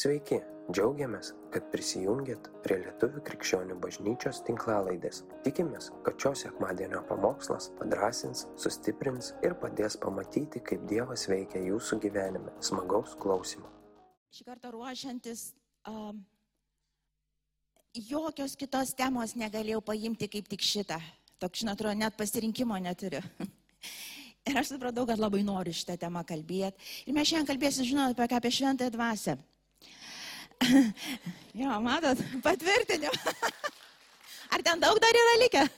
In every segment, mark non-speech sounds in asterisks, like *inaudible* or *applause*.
Sveiki, džiaugiamės, kad prisijungiat prie Lietuvų krikščionių bažnyčios tinklalaidės. Tikimės, kad šios sekmadienio pamokslas padrasins, sustiprins ir padės pamatyti, kaip Dievas veikia jūsų gyvenime. Smagaus klausimų. Šį kartą ruošiantis, um, jokios kitos temos negalėjau paimti kaip tik šitą. Toks, žinot, net pasirinkimo neturiu. *laughs* Ir aš supratau, kad labai noriu šitą temą kalbėti. Ir mes šiandien kalbėsim, žinot, apie apie šventąją dvasę. Jo, matot, *laughs* patvirtiniu. Ar ten daug dar yra likę?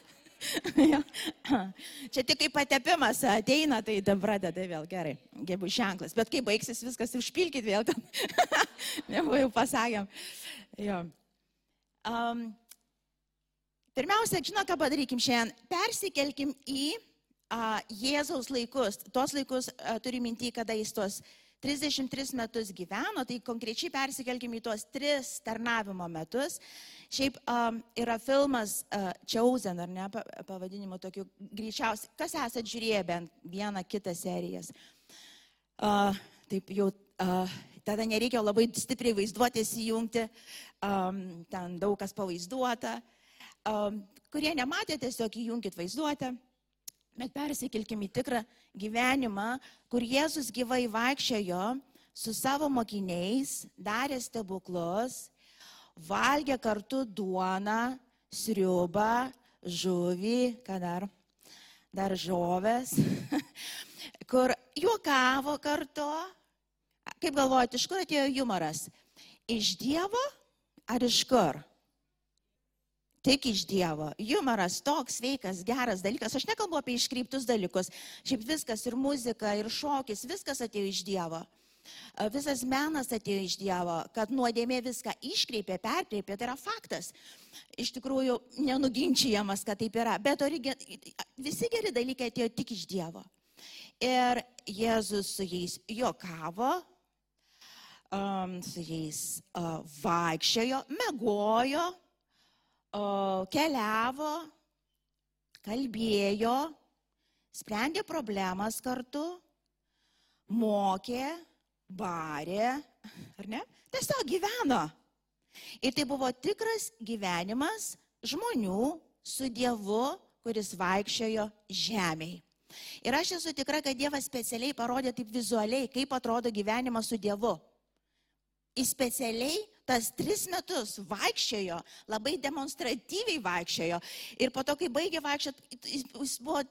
Čia tik kaip patepimas ateina, tai dabar pradeda vėl gerai, gebų ženklas. Bet kai baigsis viskas, užpilkit vėl ten. *laughs* Nebuvo jau pasakėm. Jo. Um, pirmiausia, žinot, ką padarykim šiandien? Persikelkim į a, Jėzaus laikus. Tos laikus a, turiu mintį, kada jis tos 33 metus gyveno, tai konkrečiai persikelkime į tuos tris tarnavimo metus. Šiaip um, yra filmas uh, Chosen, ar ne, pavadinimu tokiu greičiausiai. Kas esate žiūrėję bent vieną kitą serijas? Uh, taip jau uh, tada nereikia labai stipriai vaizduotės įjungti, um, ten daug kas pavaizduota. Um, kurie nematė, tiesiog įjungit vaizduotę. Bet persikelkime į tikrą gyvenimą, kur Jėzus gyvai vaikščiojo su savo mokiniais, darė stebuklus, valgė kartu duoną, sriubą, žuvį, ką dar, daržovės, *laughs* kur juokavo kartu. Kaip galvojate, iš kur atėjo humoras? Iš Dievo ar iš kur? Tik iš Dievo. Humoras toks sveikas, geras dalykas. Aš nekalbu apie iškreiptus dalykus. Šiaip viskas ir muzika, ir šokis, viskas atėjo iš Dievo. Visas menas atėjo iš Dievo, kad nuodėmė viską iškreipė, perkreipė, tai yra faktas. Iš tikrųjų, nenuginčiamas, kad taip yra. Bet origi, visi geri dalykai atėjo tik iš Dievo. Ir Jėzus su jais juokavo, um, su jais uh, vaikščiojo, megojo keliavo, kalbėjo, sprendė problemas kartu, mokė, barė, ar ne? Tiesiog gyveno. Ir tai buvo tikras gyvenimas žmonių su Dievu, kuris vaikščiojo žemėje. Ir aš esu tikra, kad Dievas specialiai parodė taip vizualiai, kaip atrodo gyvenimas su Dievu. Jis specialiai tas tris metus vaikščiojo, labai demonstratyviai vaikščiojo. Ir po to, kai baigė vaikščioti, jis buvo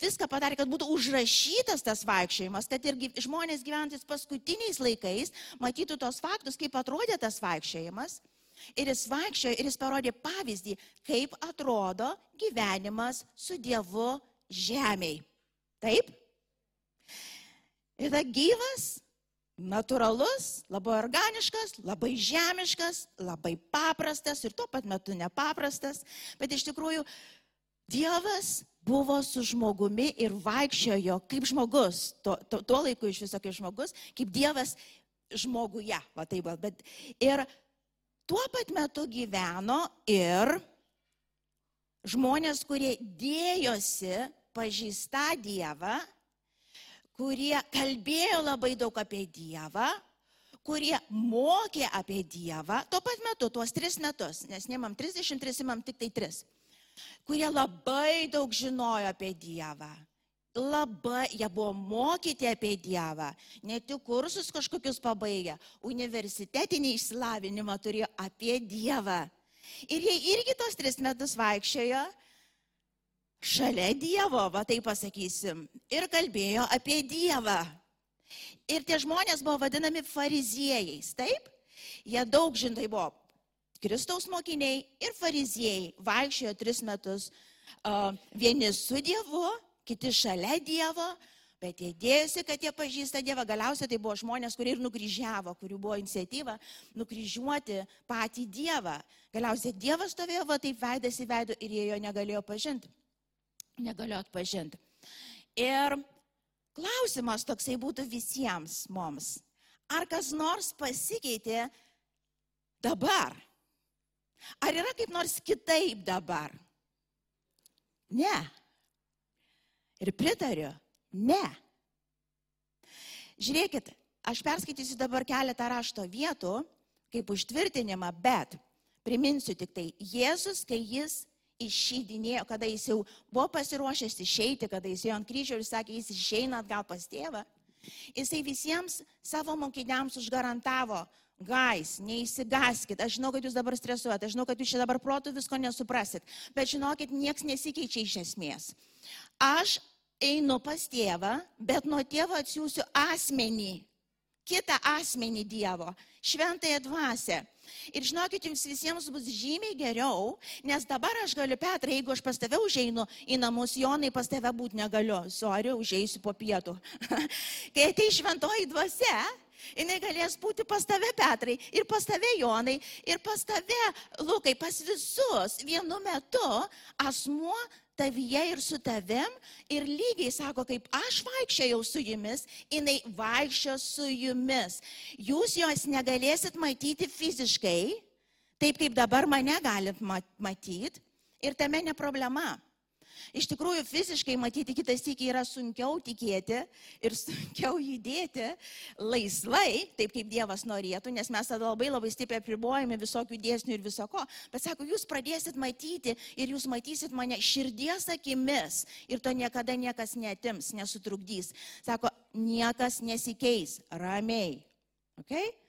viską padarė, kad būtų užrašytas tas vaikščiojimas, kad ir žmonės gyventis paskutiniais laikais matytų tos faktus, kaip atrodė tas vaikščiojimas. Ir jis vaikščiojo ir jis parodė pavyzdį, kaip atrodo gyvenimas su Dievu žemėje. Taip? Ir ta gyvas, natūralus, labai organiškas, labai žemiškas, labai paprastas ir tuo pat metu nepaprastas, bet iš tikrųjų Dievas buvo su žmogumi ir vaikščiojo kaip žmogus, tuo, tuo, tuo laiku iš viso kaip žmogus, kaip Dievas žmoguje, va taip, bet ir tuo pat metu gyveno ir žmonės, kurie dėjosi pažįsta Dievą kurie kalbėjo labai daug apie Dievą, kurie mokė apie Dievą, tuo pat metu, tuos tris metus, nes nemam 33, imam tik tai tris, kurie labai daug žinojo apie Dievą. Labai, jie buvo mokyti apie Dievą, ne tik kursus kažkokius pabaigę, universitetinį išsilavinimą turėjo apie Dievą. Ir jie irgi tos tris metus vaikščiojo šalia Dievo, va taip pasakysim, ir kalbėjo apie Dievą. Ir tie žmonės buvo vadinami fariziejais, taip? Jie daug žinai buvo Kristaus mokiniai ir fariziejai. Vaikščiojo tris metus uh, vieni su Dievu, kiti šalia Dievo, bet jie dėjosi, kad jie pažįsta Dievą. Galiausiai tai buvo žmonės, kurie ir nukryžiavo, kurių buvo iniciatyva nukryžiuoti patį Dievą. Galiausiai Dievas stovėjo va taip veidas į veidą ir jie jo negalėjo pažinti negaliu atpažinti. Ir klausimas toksai būtų visiems mums. Ar kas nors pasikeitė dabar? Ar yra kaip nors kitaip dabar? Ne. Ir pritariu, ne. Žiūrėkit, Aš perskaitysiu dabar keletą rašto vietų, kaip užtvirtinimą, bet priminsiu tik tai, Jėzus, kai jis išeidinėjo, kada jis jau buvo pasiruošęs išeiti, kada jis ėjo ant kryžiaus ir sakė, jis išeina atgal pas tėvą, jisai visiems savo mokiniams užgarantavo, Gais, neįsigaskit, aš žinau, kad jūs dabar stresuojate, aš žinau, kad jūs čia dabar protų visko nesuprasit, bet žinokit, nieks nesikeičia iš esmės. Aš einu pas tėvą, bet nuo tėvo atsiųsiu asmenį, kitą asmenį Dievo, šventąją dvasę. Ir žinokit, jums visiems bus žymiai geriau, nes dabar aš galiu, Petrai, jeigu aš pas tave užeinu į namus, Jonai pas tave būti negaliu, sorry, užeisiu po pietų. *laughs* Kai atei šventoji dvasia, jinai galės būti pas tave, Petrai, ir pas tave, Jonai, ir pas tave, Lukai, pas visus vienu metu asmuo tavyje ir su tavim. Ir lygiai sako, kaip aš vaikščiojau su jumis, jinai vaikščio su jumis. Jūs jos negalėsit matyti fiziškai, taip kaip dabar mane galit matyti. Ir tame ne problema. Iš tikrųjų, fiziškai matyti kitas iki yra sunkiau tikėti ir *laughs* sunkiau judėti laisvai, taip kaip Dievas norėtų, nes mes tada labai labai stipriai apribojame visokių dėsnių ir visoko. Bet sako, jūs pradėsit matyti ir jūs matysit mane širdies akimis ir to niekada niekas netims, nesutrukdys. Sako, niekas nesikeis, ramiai. Okay?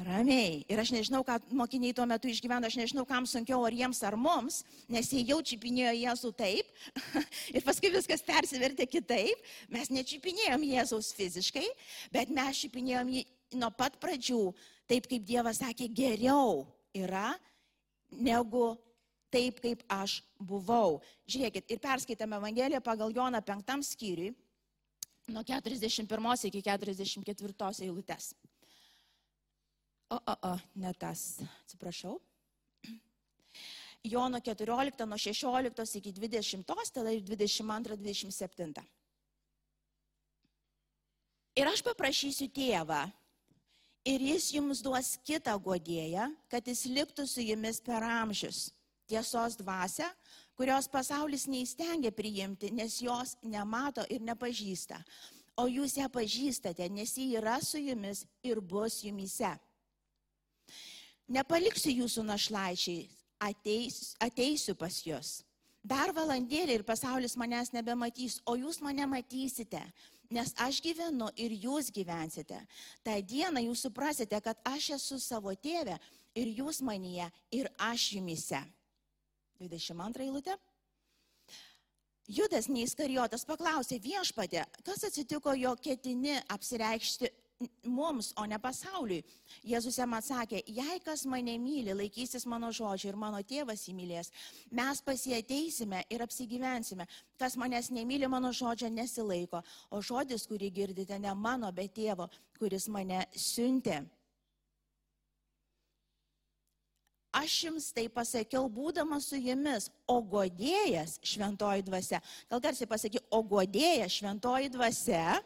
Ramiai. Ir aš nežinau, ką mokiniai tuo metu išgyveno, aš nežinau, kam sunkiau, ar jiems, ar mums, nes jie jau čipinėjo Jėzų taip *laughs* ir paskui viskas persivertė kitaip. Mes nečipinėjom Jėzaus fiziškai, bet mes čipinėjom jį nuo pat pradžių, taip kaip Dievas sakė, geriau yra negu taip, kaip aš buvau. Žiūrėkit, ir perskaitame Evangeliją pagal Joną penktam skyriui, nuo 41 iki 44 eilutės. O, o, o, ne tas, atsiprašau. Jono 14 nuo 16 iki 20, tada ir 22-27. Ir aš paprašysiu tėvą, ir jis jums duos kitą godėją, kad jis liktų su jumis per amžius. Tiesos dvasia, kurios pasaulis neįstengia priimti, nes jos nemato ir nepažįsta. O jūs ją pažįstate, nes ji yra su jumis ir bus jumise. Nepaliksiu jūsų našlaičiai, ateis, ateisiu pas jūs. Dar valandėlį ir pasaulis manęs nebematys, o jūs mane matysite, nes aš gyvenu ir jūs gyvensite. Ta diena jūs suprasite, kad aš esu savo tėvė ir jūs manyje ir aš jumise. 22 eilutė. Judas neįskarijotas paklausė viešpatė, kas atsitiko, jo ketini apsireikšti mums, o ne pasauliui. Jėzus jam atsakė, jei kas mane myli, laikysis mano žodžio ir mano tėvas įmylės, mes pasieteisime ir apsigyvensime. Kas manęs nemyli, mano žodžio nesilaiko, o žodis, kurį girdite, ne mano, bet tėvo, kuris mane siuntė. Aš jums tai pasakiau, būdamas su jumis, o godėjas šventoji dvasia. Gal garsiai pasakyk, o godėjas šventoji dvasia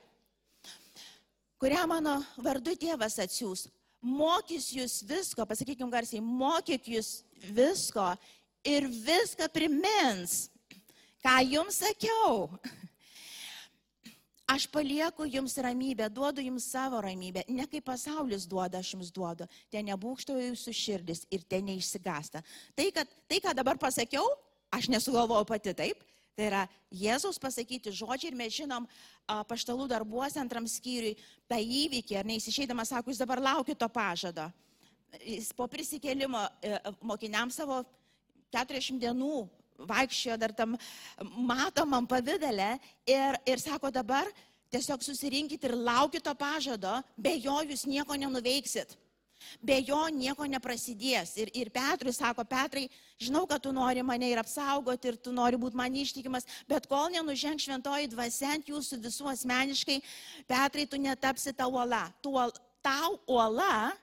kurią mano vardu tėvas atsiūs. Mokys jūs visko, pasakykim garsiai, mokyk jūs visko ir viską primins, ką jums sakiau. *laughs* Aš palieku jums ramybę, duodu jums savo ramybę, ne kaip pasaulis duoda, aš jums duodu. Ten nebūkštoja jūsų širdis ir ten neišsigasta. Tai, kad, tai, ką dabar pasakiau, aš nesugalvojau pati taip, Tai yra Jėzaus pasakyti žodžiai ir mes žinom paštalų darbuose antram skyriui tą įvykį, ar neįsišeidamas sako, jūs dabar laukite to pažado. Jis po prisikėlimo e, mokiniams savo 40 dienų vaikščiojo dar tam matomam pavydale ir, ir sako dabar tiesiog susirinkit ir laukit to pažado, be jo jūs nieko nenuveiksit. Be jo nieko neprasidės. Ir, ir Petrui sako, Petrai, žinau, kad tu nori mane ir apsaugoti, ir tu nori būti man ištikimas, bet kol nenuženg šventoji dvasia ant jūsų visų asmeniškai, Petrai, tu netapsi ta uola. Tu, tau uola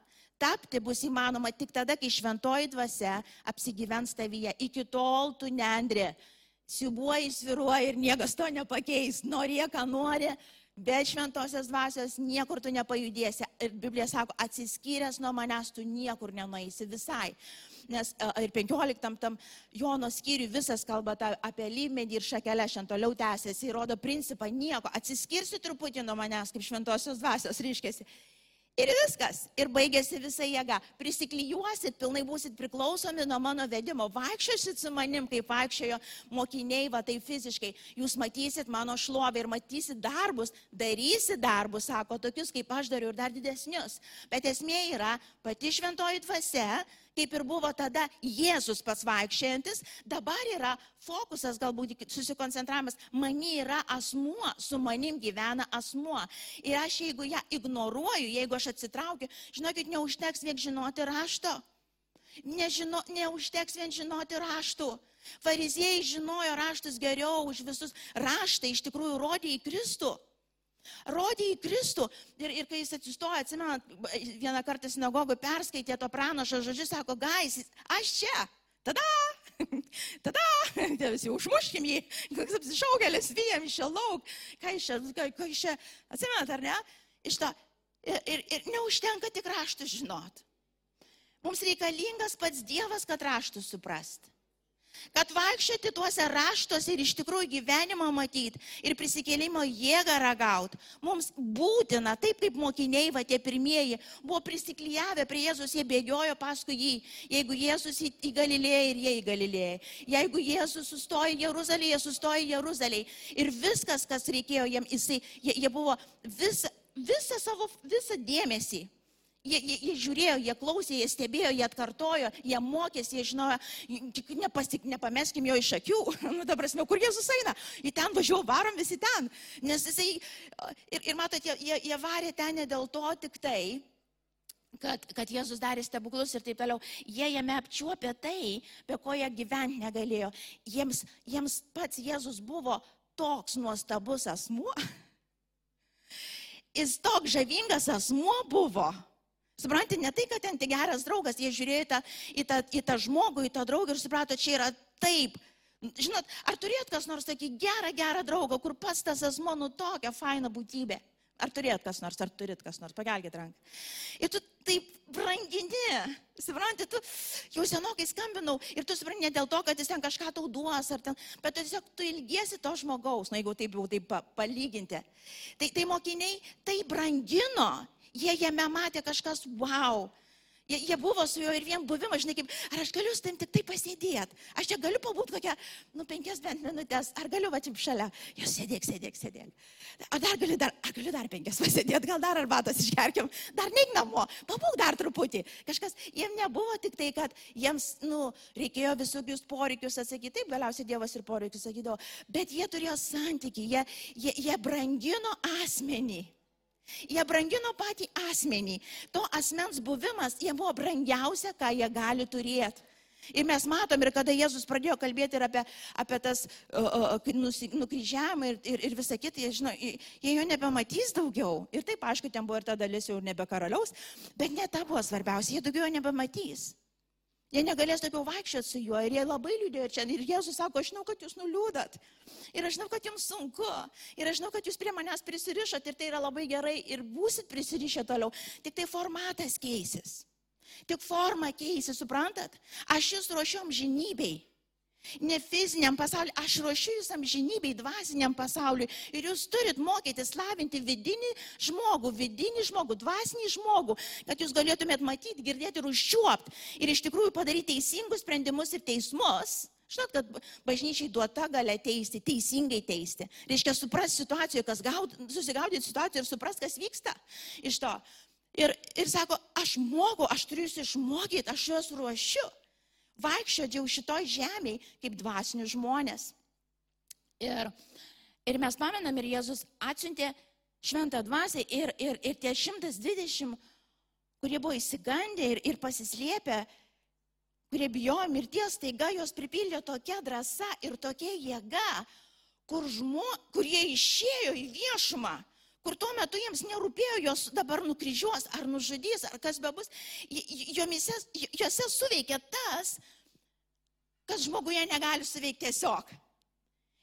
tapti bus įmanoma tik tada, kai šventoji dvasia apsigyvens tavyje. Iki tol tu nendri, siubuoji, sviruoji ir niekas to nepakeis. Nori, ką nori, Be šventosios dvasios niekur tu nepajudėsi. Ir Biblija sako, atsiskyręs nuo manęs tu niekur nenueisi visai. Nes ir 15 tam Jono skyriui visas kalba ta, apie lymedį ir šakelę šiandien toliau tęsiasi. Įrodo principą nieko. Atsiskirsi truputį nuo manęs kaip šventosios dvasios, ryškėsi. Ir viskas. Ir baigėsi visa jėga. Prisiklyjuosit, pilnai būsit priklausomi nuo mano vedimo. Vaikščiosit su manim, kaip vaikščiojo mokiniai, va tai fiziškai. Jūs matysit mano šlovę ir matysit darbus, darysit darbus, sako, tokius kaip aš dariau ir dar didesnius. Bet esmė yra pati šventoji dvasia kaip ir buvo tada Jėzus pats vaikščiantis, dabar yra fokusas, galbūt susikoncentravimas, mani yra asmuo, su manim gyvena asmuo. Ir aš jeigu ją ignoruoju, jeigu aš atsitraukiu, žinokit, neužteks vien žinoti rašto. Nežino, neužteks vien žinoti raštų. Fariziejai žinojo raštus geriau už visus. Raštai iš tikrųjų rodė į Kristų. Rodė į Kristų. Ir, ir kai jis atsistojo, atsimenat, vieną kartą sinagogoje perskaitė to pranašo žodžius, sako, gais, aš čia, tada, *laughs* tada, visi užmuškim jį, koks apsišaukėlis, vyjam iš čia lauk, ką iš čia, atsimenat ar ne, iš to, ir, ir, ir neužtenka tik raštus žinot. Mums reikalingas pats Dievas, kad raštus suprast. Kad vaikščioti tuose raštuose ir iš tikrųjų gyvenimą matyti ir prisikėlimo jėgą ragauti, mums būtina, taip kaip mokiniai, va tie pirmieji, buvo prisiklyjavę prie Jėzus, jie bėgiojo paskui jį. Jeigu Jėzus į Galilėją ir jie į Galilėją. Jeigu Jėzus sustojo Jeruzalėje, sustojo Jeruzalėje. Ir viskas, kas reikėjo jiems, jisai, jie, jie buvo visą, visą savo, visą dėmesį Jie, jie, jie žiūrėjo, jie klausė, jie stebėjo, jie atkartojo, jie mokėsi, jie žinojo, tik nepasik, nepameskim jo iš akių. *laughs* Nu, ta prasme, kur Jėzus eina? Į ten važiuoju, varom visi ten. Nes jisai, ir, ir matot, jie, jie, jie varė ten ne dėl to tik tai, kad, kad Jėzus darė stebuklus ir taip toliau. Jie jame apčiuopė tai, be ko jie gyventi negalėjo. Jiems, jiems pats Jėzus buvo toks nuostabus asmuo. *laughs* Jis toks žavingas asmuo buvo Suprantate, ne tai, kad ten tik geras draugas, jie žiūrėjo į tą, į tą, į tą žmogų, į tą draugą ir suprato, čia yra taip. Žinot, ar turėt kas nors tokį gerą, gerą draugą, kur pats tas asmo, nu tokia faina būtybė? Ar turėt kas nors, ar turit kas nors, pagelkit ranką. Ir tu taip brangini, supranti, tu jau senokai skambinau ir tu supranti ne dėl to, kad jis ten kažką tau duos, ten, bet tu tiesiog tu ilgiesi to žmogaus, na jeigu taip jau taip palyginti. Tai, tai mokiniai tai brangino Jie jame matė kažkas wow. Jie, jie buvo su juo ir vien buvimas, žinai, kaip, ar aš galiu su tam tik tai pasėdėti, aš čia galiu pabūti kokią, nu, penkias bent minutės, ar galiu va čia šalia, jūs sėdėk, sėdėk, sėdėk. O dar galiu dar, ar galiu dar penkias pasėdėti, gal dar arbatos išgerkim, dar neik namo, pabūk dar truputį. Kažkas, jiem nebuvo tik tai, kad jiems, nu, reikėjo visokius poreikius atsakyti, taip galiausiai Dievas ir poreikius sakydavo, bet jie turėjo santyki, jie, jie, jie brangino asmenį. Jie brangino patį asmenį. To asmens buvimas, jie buvo brangiausia, ką jie gali turėti. Ir mes matom, ir kada Jėzus pradėjo kalbėti ir apie, apie tas uh, uh, nukryžiavimą ir, ir, ir visą kitą, jie, žino, jie jo nebematys daugiau. Ir taip, aišku, ten buvo ir ta dalis jau nebe karaliaus, bet ne ta buvo svarbiausia, jie daugiau nebematys. Jie negalės daugiau vaikščioti su juo ir jie labai liūdėjo čia. Ir Jėzus sako, aš žinau, kad jūs nuliūdat. Ir aš žinau, kad jums sunku. Ir aš žinau, kad jūs prie manęs prisirišot ir tai yra labai gerai ir būsit prisirišę toliau. Tik tai formatas keisis. Tik forma keisis, suprantat? Aš jūs ruošiom žinybei. Ne fiziniam pasauliu, aš ruošiu jūs amžinybei, dvasiniam pasauliu. Ir jūs turit mokytis lavinti vidinį žmogų, vidinį žmogų, dvasinį žmogų, kad jūs galėtumėt matyti, girdėti ir užčiuopti. Ir iš tikrųjų padaryti teisingus sprendimus ir teismus. Žinot, kad bažnyčiai duota galia teisti, teisingai teisti. Reiškia suprasti situaciją, kas gaud, susigaudyti situaciją ir suprasti, kas vyksta iš to. Ir, ir sako, aš moku, aš turiu jūs išmokyti, aš juos ruošiu vaikščiodžiau šitoj žemėje kaip dvasinius žmonės. Ir, ir mes pamenam, ir Jėzus atsiuntė šventą dvasę ir, ir, ir tie 120, kurie buvo įsigandę ir, ir pasislėpę, kurie bijojo mirties, taiga jos pripildė tokia drąsa ir tokia jėga, kur, žmo, kur jie išėjo į viešumą kur tuo metu jiems nerūpėjo, jos dabar nukryžiuos ar nužudys, ar kas bebus, jomise, jose suveikia tas, kas žmoguje negali suveikti tiesiog.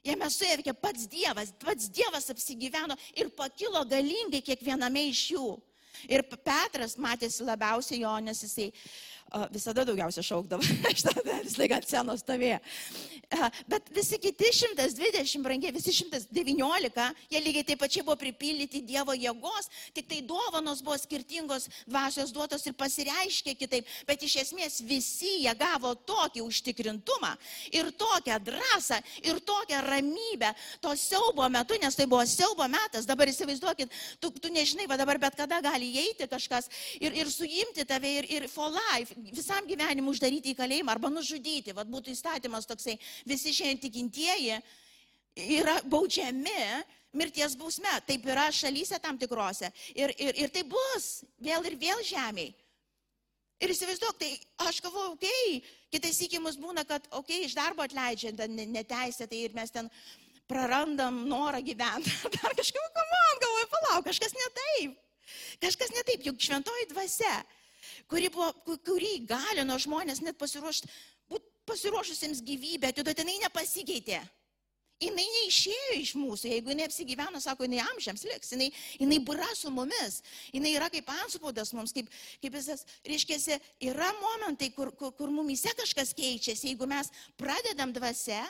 Jame suėvė pats Dievas, pats Dievas apsigyveno ir pakilo galingai kiekviename iš jų. Ir Petras matėsi labiausiai jo, nes jisai visada daugiausia šaukdavo, *laughs* aš tada visą laiką ant scenos stovėjau. Bet visi kiti 120 brangiai, visi 119, jie lygiai taip pačiai buvo pripildyti Dievo jėgos, tik tai dovanos buvo skirtingos, dvasios duotos ir pasireiškė kitaip, bet iš esmės visi jie gavo tokį užtikrintumą ir tokią drąsą ir tokią ramybę to siaubo metu, nes tai buvo siaubo metas, dabar įsivaizduokit, tu, tu nežinai, va dabar bet kada gali įeiti kažkas ir, ir suimti tave ir, ir for life, visam gyvenimui uždaryti į kalėjimą arba nužudyti. Vat būtų įstatymas toksai, visi šiandien tikintieji yra baudžiami mirties bausme. Taip yra šalyse tam tikrose. Ir, ir, ir tai bus vėl ir vėl žemiai. Ir įsivaizduok, tai aš galvoju, okei, okay, kitais įkimus būna, kad, okei, okay, iš darbo atleidžia neteisėtai tai ir mes ten prarandam norą gyventi. *laughs* Dar kažkaip, man galvoju, palauk, kažkas ne taip. Kažkas ne taip, juk šventoji dvasia kuri, buvo, kuri įgalino žmonės net pasiruošti, būti pasiruošusiems gyvybę, atiduoti, jinai nepasikeitė. Jinai neišėjo iš mūsų, jeigu jinai apsigyveno, sako, jinai amžiams liks, jinai, jinai yra su mumis, jinai yra kaip anspaudas mums, kaip, kaip visas, reiškia, yra momentai, kur, kur, kur mumise kažkas keičiasi, jeigu mes pradedam dvasia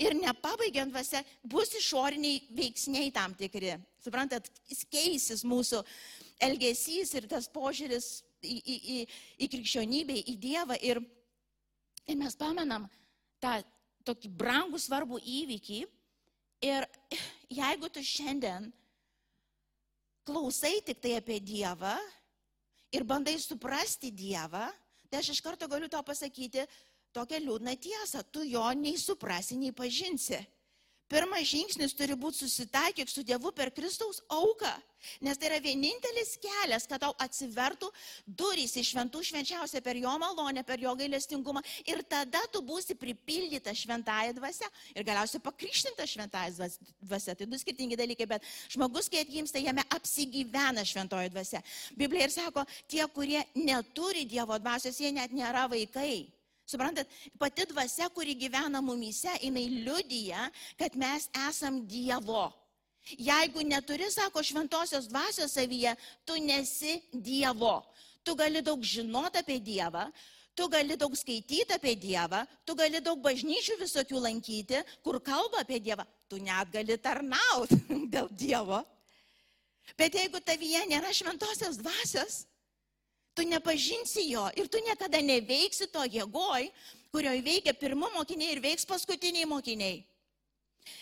ir nepabaigiam dvasia, bus išoriniai veiksniai tam tikri. Suprantat, keisis mūsų elgesys ir tas požiūris į, į, į, į krikščionybę, į Dievą. Ir, ir mes pamenam tą tokį brangų svarbų įvykį. Ir jeigu tu šiandien klausai tik tai apie Dievą ir bandai suprasti Dievą, tai aš iš karto galiu tau pasakyti tokią liūdną tiesą. Tu jo nei suprasi, nei pažinsi. Pirmas žingsnis turi būti susitaikyk su Dievu per Kristaus auką. Nes tai yra vienintelis kelias, kad tau atsivertų durys į šventų švenčiausią per jo malonę, per jo gailestingumą. Ir tada tu būsi pripildyta šventąją dvasę ir galiausiai pakrikštinta šventąją dvasę. Tai du skirtingi dalykai, bet žmogus, kai atgimsta, jame apsigyvena šventoji dvasė. Biblija ir sako, tie, kurie neturi Dievo dvasios, jie net nėra vaikai. Suprantat, pati dvasia, kuri gyvena mumyse, jinai liudyja, kad mes esam Dievo. Jeigu neturi, sako, šventosios dvasios savyje, tu nesi Dievo. Tu gali daug žinoti apie Dievą, tu gali daug skaityti apie Dievą, tu gali daug bažnyčių visokių lankyti, kur kalba apie Dievą, tu net gali tarnauti *laughs* dėl Dievo. Bet jeigu tavyje nėra šventosios dvasios, tu nepažinsi jo ir tu niekada neveiksi to jėgoj, kurioje veikia pirmo mokiniai ir veiks paskutiniai mokiniai.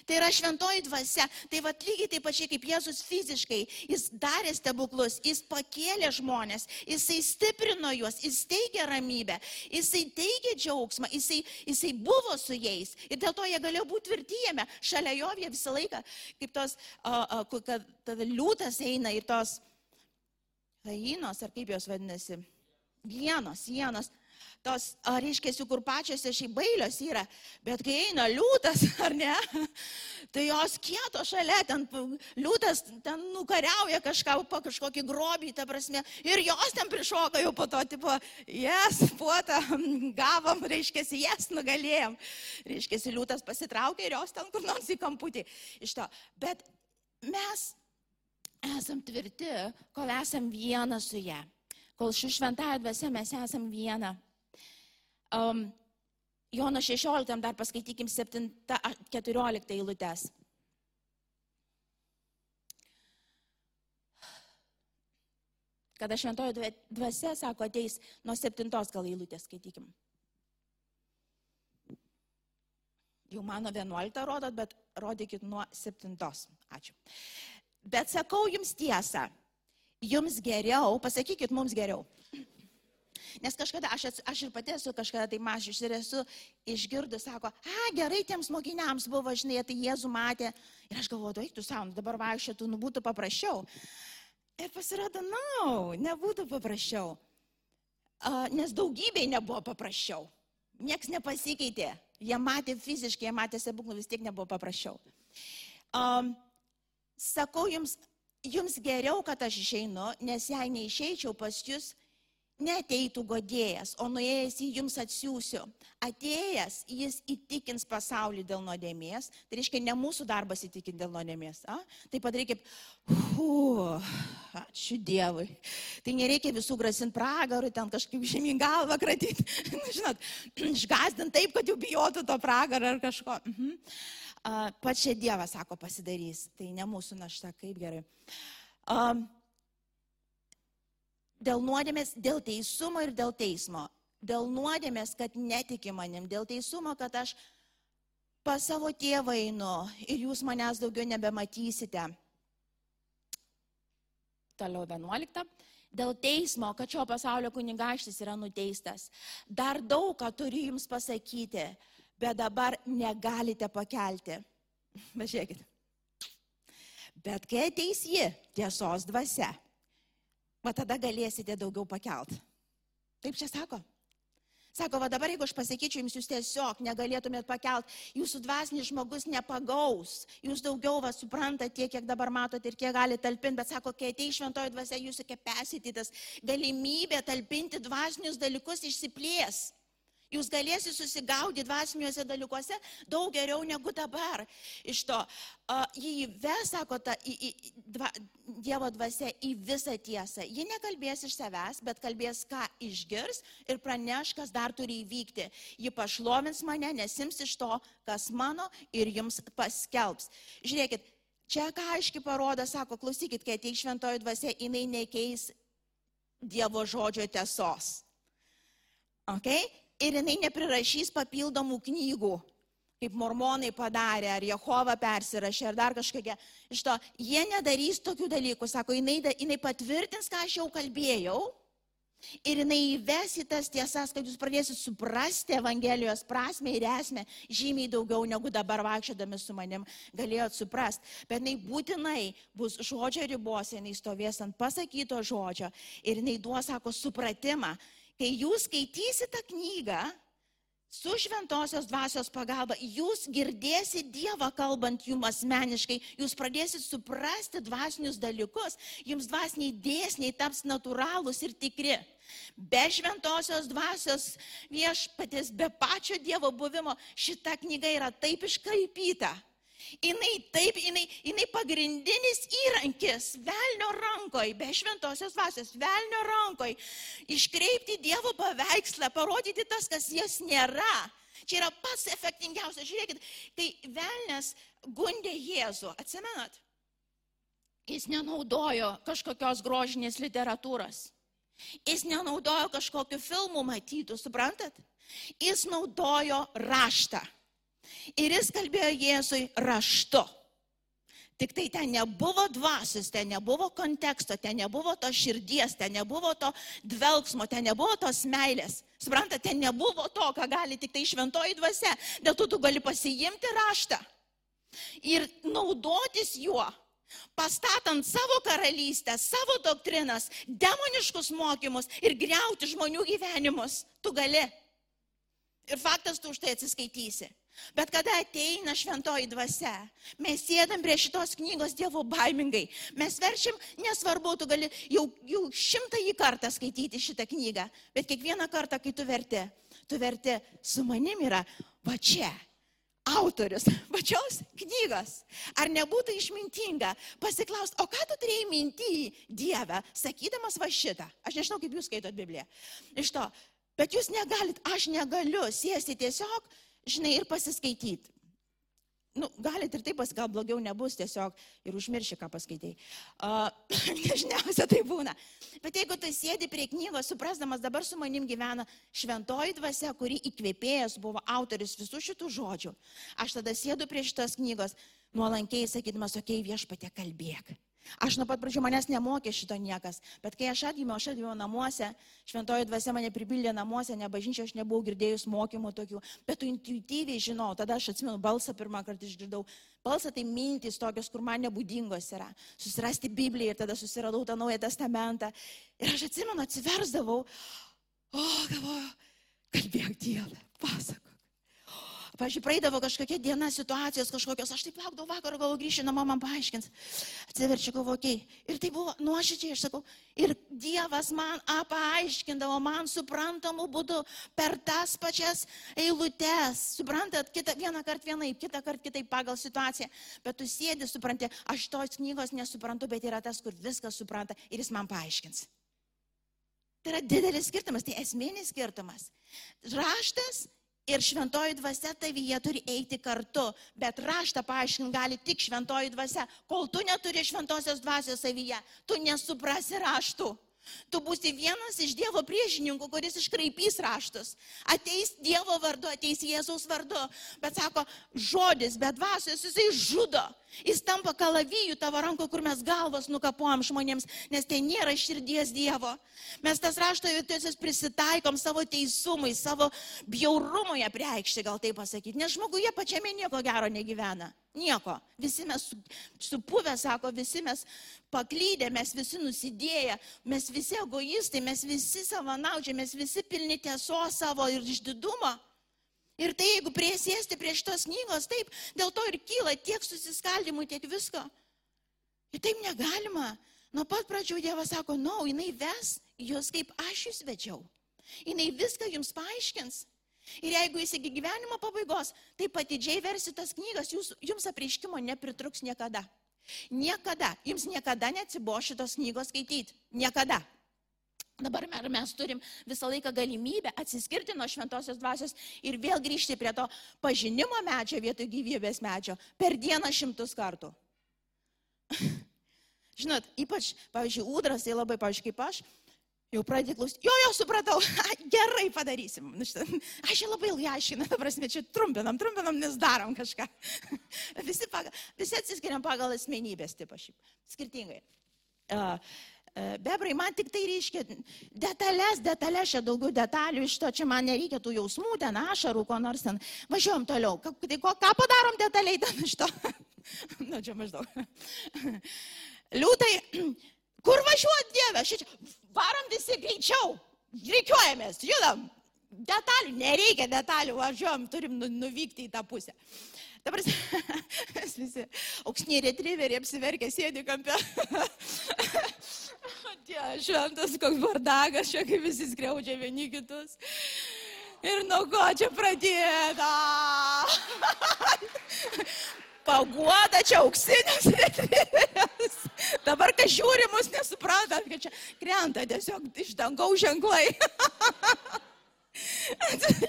Tai yra šventoji dvasia. Tai va lygiai taip pačiai kaip Jėzus fiziškai, jis darė stebuklus, jis pakėlė žmonės, jisai stiprino juos, jis teigė ramybę, jisai teigė džiaugsmą, jisai, jisai buvo su jais. Ir dėl to jie galėjo būti tvirtyjame. Šalia jo jie visą laiką, kaip tos, uh, uh, kad liūtas eina ir tos hainos, ar kaip jos vadinasi, vienos, vienos, tos, reiškia, kur pačiose šiai bailios yra, bet kai eina liūtas, *laughs* ar ne, tai jos kieto šalia, ten liūtas ten nukariauja kažką, po kažkokį grobį, ta prasme, ir jos ten prišoka jau po to, tipo, jes, puota, *laughs* gavom, reiškia, jes nugalėjom, reiškia, liūtas pasitraukė ir jos ten kur nors į kamputį. Iš to. Bet mes esam tvirti, kol esam viena su ją. Kol šių šventąją dvasia mes esam viena. Um, Jono 16 dar paskaitykim 7-14 eilutės. Kada šventojo dvasia, sako, ateis nuo 7 gal eilutės, skaitykim. Jau mano 11 rodot, bet rodykit nuo 7. Ačiū. Bet sakau jums tiesą, jums geriau, pasakykit mums geriau. Nes kažkada, aš, aš ir pati esu kažkada tai mažius ir esu išgirdus, sako, a, gerai tiems mokiniams buvo, žinai, tai Jėzų matė. Ir aš galvoju, eik tu savo, dabar vaikščiotų, nu būtų paprasčiau. Ir pasirodo, na, no, nebūtų paprasčiau. A, nes daugybei nebuvo paprasčiau. Niekas nepasikeitė. Jie matė fiziškai, jie matė stebuklų, vis tiek nebuvo paprasčiau. Um, sakau jums, jums geriau, kad aš išeinu, nes jei neišeičiau pas jūs, neteitų godėjas, o nuėjęs į jums atsiųsiu. Atėjęs jis įtikins pasaulį dėl nuodėmės. Tai reiškia, ne mūsų darbas įtikinti dėl nuodėmės. A? Tai padarykit, hu, ačiū Dievui. Tai nereikia visų grasinti pragarų, ten kažkaip žemyn galvą kratyti. *laughs* Žinot, *clears throat* išgazdint taip, kad jau bijotų to pragarą ar kažko. Mhm. Pats čia Dievas sako pasidarys. Tai ne mūsų našta, kaip gerai. Dėl nuodėmės, dėl teisumo ir dėl teismo. Dėl nuodėmės, kad netiki manim, dėl teisumo, kad aš pas savo tėvą einu ir jūs manęs daugiau nebematysite. Toliau 11. Dėl teismo, kad šio pasaulio kunigaštis yra nuteistas. Dar daug ką turiu jums pasakyti, bet dabar negalite pakelti. *laughs* Važiuokit. Bet kai ateis ji, tiesos dvasia, va tada galėsite daugiau pakelt. Taip čia sako. Sako, va dabar jeigu aš pasakyčiau jums, jūs tiesiog negalėtumėt pakelt, jūsų dvasinis žmogus nepagaus, jūs daugiau va suprantate tiek, kiek dabar matote ir kiek gali talpinti, bet sako, kai atei šventoji dvasia, jūsų kepesitytas galimybė talpinti dvasinius dalykus išsiplės. Jūs galėsite susigaudyti dvasiniuose dalykuose daug geriau negu dabar. Iš to, uh, jį įves, sako, ta, į, į, dva, Dievo dvasia į visą tiesą. Ji nekalbės iš savęs, bet kalbės, ką išgirs ir praneš, kas dar turi įvykti. Ji pašlovins mane, nesims iš to, kas mano ir jums paskelbs. Žiūrėkit, čia ką aiškiai parodo, sako, klausykit, kai ateik šventoji dvasia, jinai nekeis Dievo žodžio tiesos. Okay? Ir jinai neprirašys papildomų knygų, kaip mormonai padarė, ar Jehova persirašė, ar dar kažkokia. Iš to, jie nedarys tokių dalykų, sako, jinai, jinai patvirtins, ką aš jau kalbėjau. Ir jinai įves į tas tiesas, kad jūs pradėsite suprasti Evangelijos prasme ir esmę žymiai daugiau negu dabar vaikščiodami su manim galėjot suprasti. Bet jinai būtinai bus žodžio ribose, jinai stovės ant pasakyto žodžio ir jinai duos, sako, supratimą, kai jūs skaitysite knygą, su šventosios dvasios pagalba, jūs girdėsite Dievą kalbant jums asmeniškai, jūs pradėsite suprasti dvasinius dalykus, jums dvasiniai dėsniai taps natūralūs ir tikri. Be šventosios dvasios viešpatės, be pačio Dievo buvimo, šita knyga yra taip iškaipyta, Jinai taip, jinai, jinai pagrindinis įrankis velnio rankoj, be šventosios vasios, velnio rankoj, iškreipti Dievo paveikslą, parodyti tas, kas jas nėra. Čia yra pats efektingiausias. Žiūrėkit, kai velnės gundė Jėzų, atsimenat, jis nenaudojo kažkokios grožinės literatūros. Jis nenaudojo kažkokiu filmu matytų, suprantat? Jis naudojo raštą. Ir jis kalbėjo Jėzui raštu. Tik tai ten nebuvo dvasios, ten nebuvo konteksto, ten nebuvo to širdies, ten nebuvo to dvelgsmo, ten nebuvo tos meilės. Suprantate, ten nebuvo to, ką gali tik tai šventoji dvasia. Dėl to tu gali pasiimti raštą ir naudotis juo, pastatant savo karalystę, savo doktrinas, demoniškus mokymus ir greuti žmonių gyvenimus. Tu gali. Ir faktas, tu už tai atsiskaitysi. Bet kada ateina šventoji dvasia, mes sėdam prie šitos knygos Dievo baimingai. Mes verčiam, nesvarbu, tu gali jau, jau šimtąjį kartą skaityti šitą knygą, bet kiekvieną kartą, kai tu verti, tu verti su manim yra va čia. Autorius *laughs* pačios knygos. Ar nebūtų išmintinga pasiklausti, o ką tu turėjai minti Dievę, sakydamas va šitą? Aš nežinau, kaip jūs skaitot Bibliją. Iš to, bet jūs negalit, aš negaliu sėsti tiesiog žinai, ir pasiskaityti. Nu, galit ir taip, gal blogiau nebus, tiesiog ir užmirši, ką paskaitai. Uh, *clears throat* Dažniausiai tai būna. Bet jeigu tu sėdi prie knygos, suprasdamas, dabar su manim gyvena šventoji dvasia, kuri įkvėpėjas buvo autoris visų šitų žodžių, aš tada sėdu prie šitos knygos, nuolankiai sakydamas, okei, okay, viešpatė kalbėk. Aš nuo pat pradžių manęs nemokė šito niekas, bet kai aš atgimiau, aš atgimiau namuose, šventoji dvasia mane pripildė namuose, ne bažnyčia, aš nebuvau girdėjus mokymų tokių, bet tu intuityviai žinau, tada aš atsimenu balsą pirmą kartą išgirdau. Balsą tai mintys tokios, kur man nebūdingos yra. Susirasti Bibliją ir tada susiradau tą Naują Testamentą. Ir aš atsimenu, atsiversdavau, o, galvoju, kalbėk Dievą, pasakok. Pavyzdžiui, praeidavo kažkokia diena situacijos kažkokios, aš taip laukdavau vakaro, galvoju, grįšiu namo, man paaiškins. Atsiverčiu. Okay. Ir tai buvo nuoširdžiai, aš sakau, ir Dievas man paaiškindavo, man suprantamų būdų per tas pačias eilutes. Suprantat, kitą, vieną kartą vienaip, kitą kartą kitaip pagal situaciją. Bet tu sėdi, supranti, aš tos knygos nesuprantu, bet yra tas, kur viską supranta ir jis man paaiškins. Tai yra didelis skirtumas, tai esminis skirtumas. Raštas ir šventoji dvasia tavyje turi eiti kartu, bet raštą paaiškinti gali tik šventoji dvasia. Kol tu neturi šventosios dvasios savyje, tu nesuprasi raštų. Tu būsi vienas iš Dievo priešininkų, kuris iškraipys raštus. Ateis Dievo vardu, ateis Jėzaus vardu. Bet sako, žodis, bet dvasios jisai žudo. Jis tampa kalavijų tavo ranko, kur mes galvas nukapuojam žmonėms, nes tai nėra širdies Dievo. Mes tas rašto vietoses prisitaikom savo teisumui, savo bjaurumui apreikšti, gal taip pasakyti. Nes žmoguje pačiame nieko gero negyvena. Nieko. Visi mes supuvę, sako, visi mes paklydę, mes visi nusidėję, mes visi egoistai, mes visi savanaučiai, mes visi pilni tiesos savo ir išdidumo. Ir tai jeigu priesėsti prie šitos knygos, taip, dėl to ir kyla tiek susiskaldimų, tiek visko. Ir taip negalima. Nuo pat pradžių Dievas sako, na, no, jinai ves jūs kaip aš jūs vedžiau. Jinai viską jums paaiškins. Ir jeigu jūs iki gyvenimo pabaigos taip atidžiai versit tas knygas, jūs, jums apreiškimo nepritruks niekada. Niekada. Jums niekada neatsibo šitos knygos skaityti. Niekada. Dabar mes turim visą laiką galimybę atsiskirti nuo šventosios dvasios ir vėl grįžti prie to pažinimo medžio vietoj gyvybės medžio per dieną šimtus kartų. *laughs* Žinot, ypač, pavyzdžiui, ūdras, tai labai, pavyzdžiui, kaip aš, jau pradėjau klausti, jo, jo, supratau, *laughs* gerai padarysim. Nu, *laughs* aš jau labai ilgai aiškinu, ta prasme, čia trumpinam, trumpinam, nes darom kažką. visi, pagal, visi atsiskiriam pagal asmenybės tipą šiaip, skirtingai. Uh, bebrai, man tik tai reiškia detalės, detalės, čia daugiau detalių iš to, čia man nereikia tų jausmų, ten ašarų, ko nors ten. Važiuojam toliau. Ką, tai ko, ką padarom detaliai ten iš to? Na, *laughs* nu, čia maždaug. *laughs* Liūtai, *clears throat* kur važiuot, Dieve? Šičia, varom visi greičiau. Reikiuojamės, judam. Detalių, nereikia detalių, važiuojam, turim nu, nuvykti į tą pusę. Dabar *laughs* visi auksniai retriveriai apsiverkę sėdi kampe. *laughs* Tie šventas, koks bardagas, čia kaip visi skriaudžia vieni kitus. Ir nuo ko čia pradėta? *laughs* Paguoda čia auksinės retrieveris. Dabar, kai žiūri mus, nesuprantat, kad čia krenta tiesiog iš dangaus ženklai.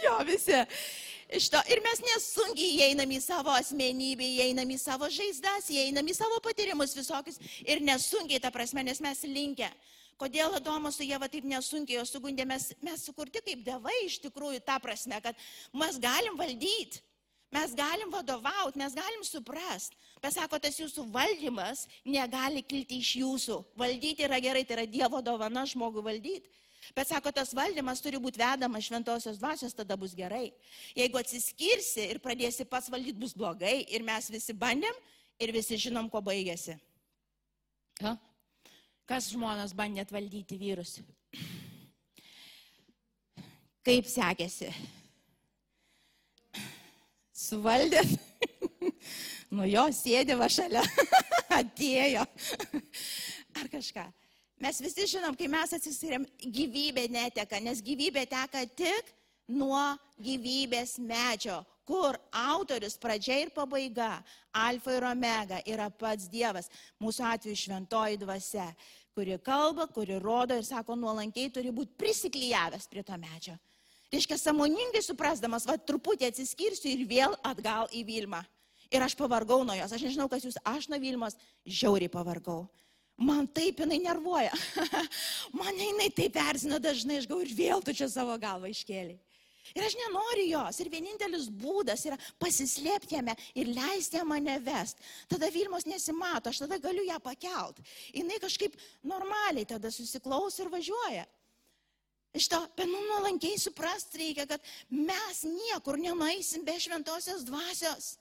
jo, visi iš to. Ir mes nesunkiai įeinam į savo asmenybę, įeinam į savo žaizdas, įeinam į savo patyrimus visokius. Ir nesunkiai, ta prasme, nes mes linkę. Kodėl Adomas su Jėva taip nesunkiai jo sugundė, mes, mes sukurti kaip devai iš tikrųjų, ta prasme, kad mes galim valdyti. Mes galim vadovauti, mes galim suprasti. Bet sako, tas jūsų valdymas negali kilti iš jūsų. Valdyti yra gerai, tai yra Dievo dovana žmogui valdyti. Bet sako, tas valdymas turi būti vedamas šventosios dvasios, tada bus gerai. Jeigu atsiskirsi ir pradėsi pats valdyti, bus blogai. Ir mes visi bandėm ir visi žinom, kuo baigėsi. Ha? Kas žmonės bandė valdyti vyrus? Kaip sekėsi? Suvaldėt? *laughs* nu jo, sėdė va šalia, *laughs* atėjo. Ar kažką. Mes visi žinom, kai mes atsiskiriam, gyvybė neteka, nes gyvybė teka tik nuo gyvybės medžio, kur autorius pradžia ir pabaiga, alfa ir omega yra pats Dievas, mūsų atveju šventoji dvasia, kuri kalba, kuri rodo ir sako, nuolankiai turi būti prisiklyjavęs prie to medžio. Reiškia, samoningai suprasdamas, va, truputį atsiskirsiu ir vėl atgal į Vilmą. Ir aš pavargau nuo jos. Aš nežinau, kas jūs, aš nuo Vilmos žiauriai pavargau. Man taip jinai nervuoja. *laughs* Mane jinai taip erzina dažnai, aš gau ir vėl tu čia savo galvą iškėlė. Ir aš nenoriu jos. Ir vienintelis būdas yra pasislėpti jame ir leisti ją mane vest. Tada Vilmos nesimato, aš tada galiu ją pakelt. Jis kažkaip normaliai tada susiklaus ir važiuoja. Iš to, bet nu nuolankiai suprasti reikia, kad mes niekur nenueisim be šventosios dvasios,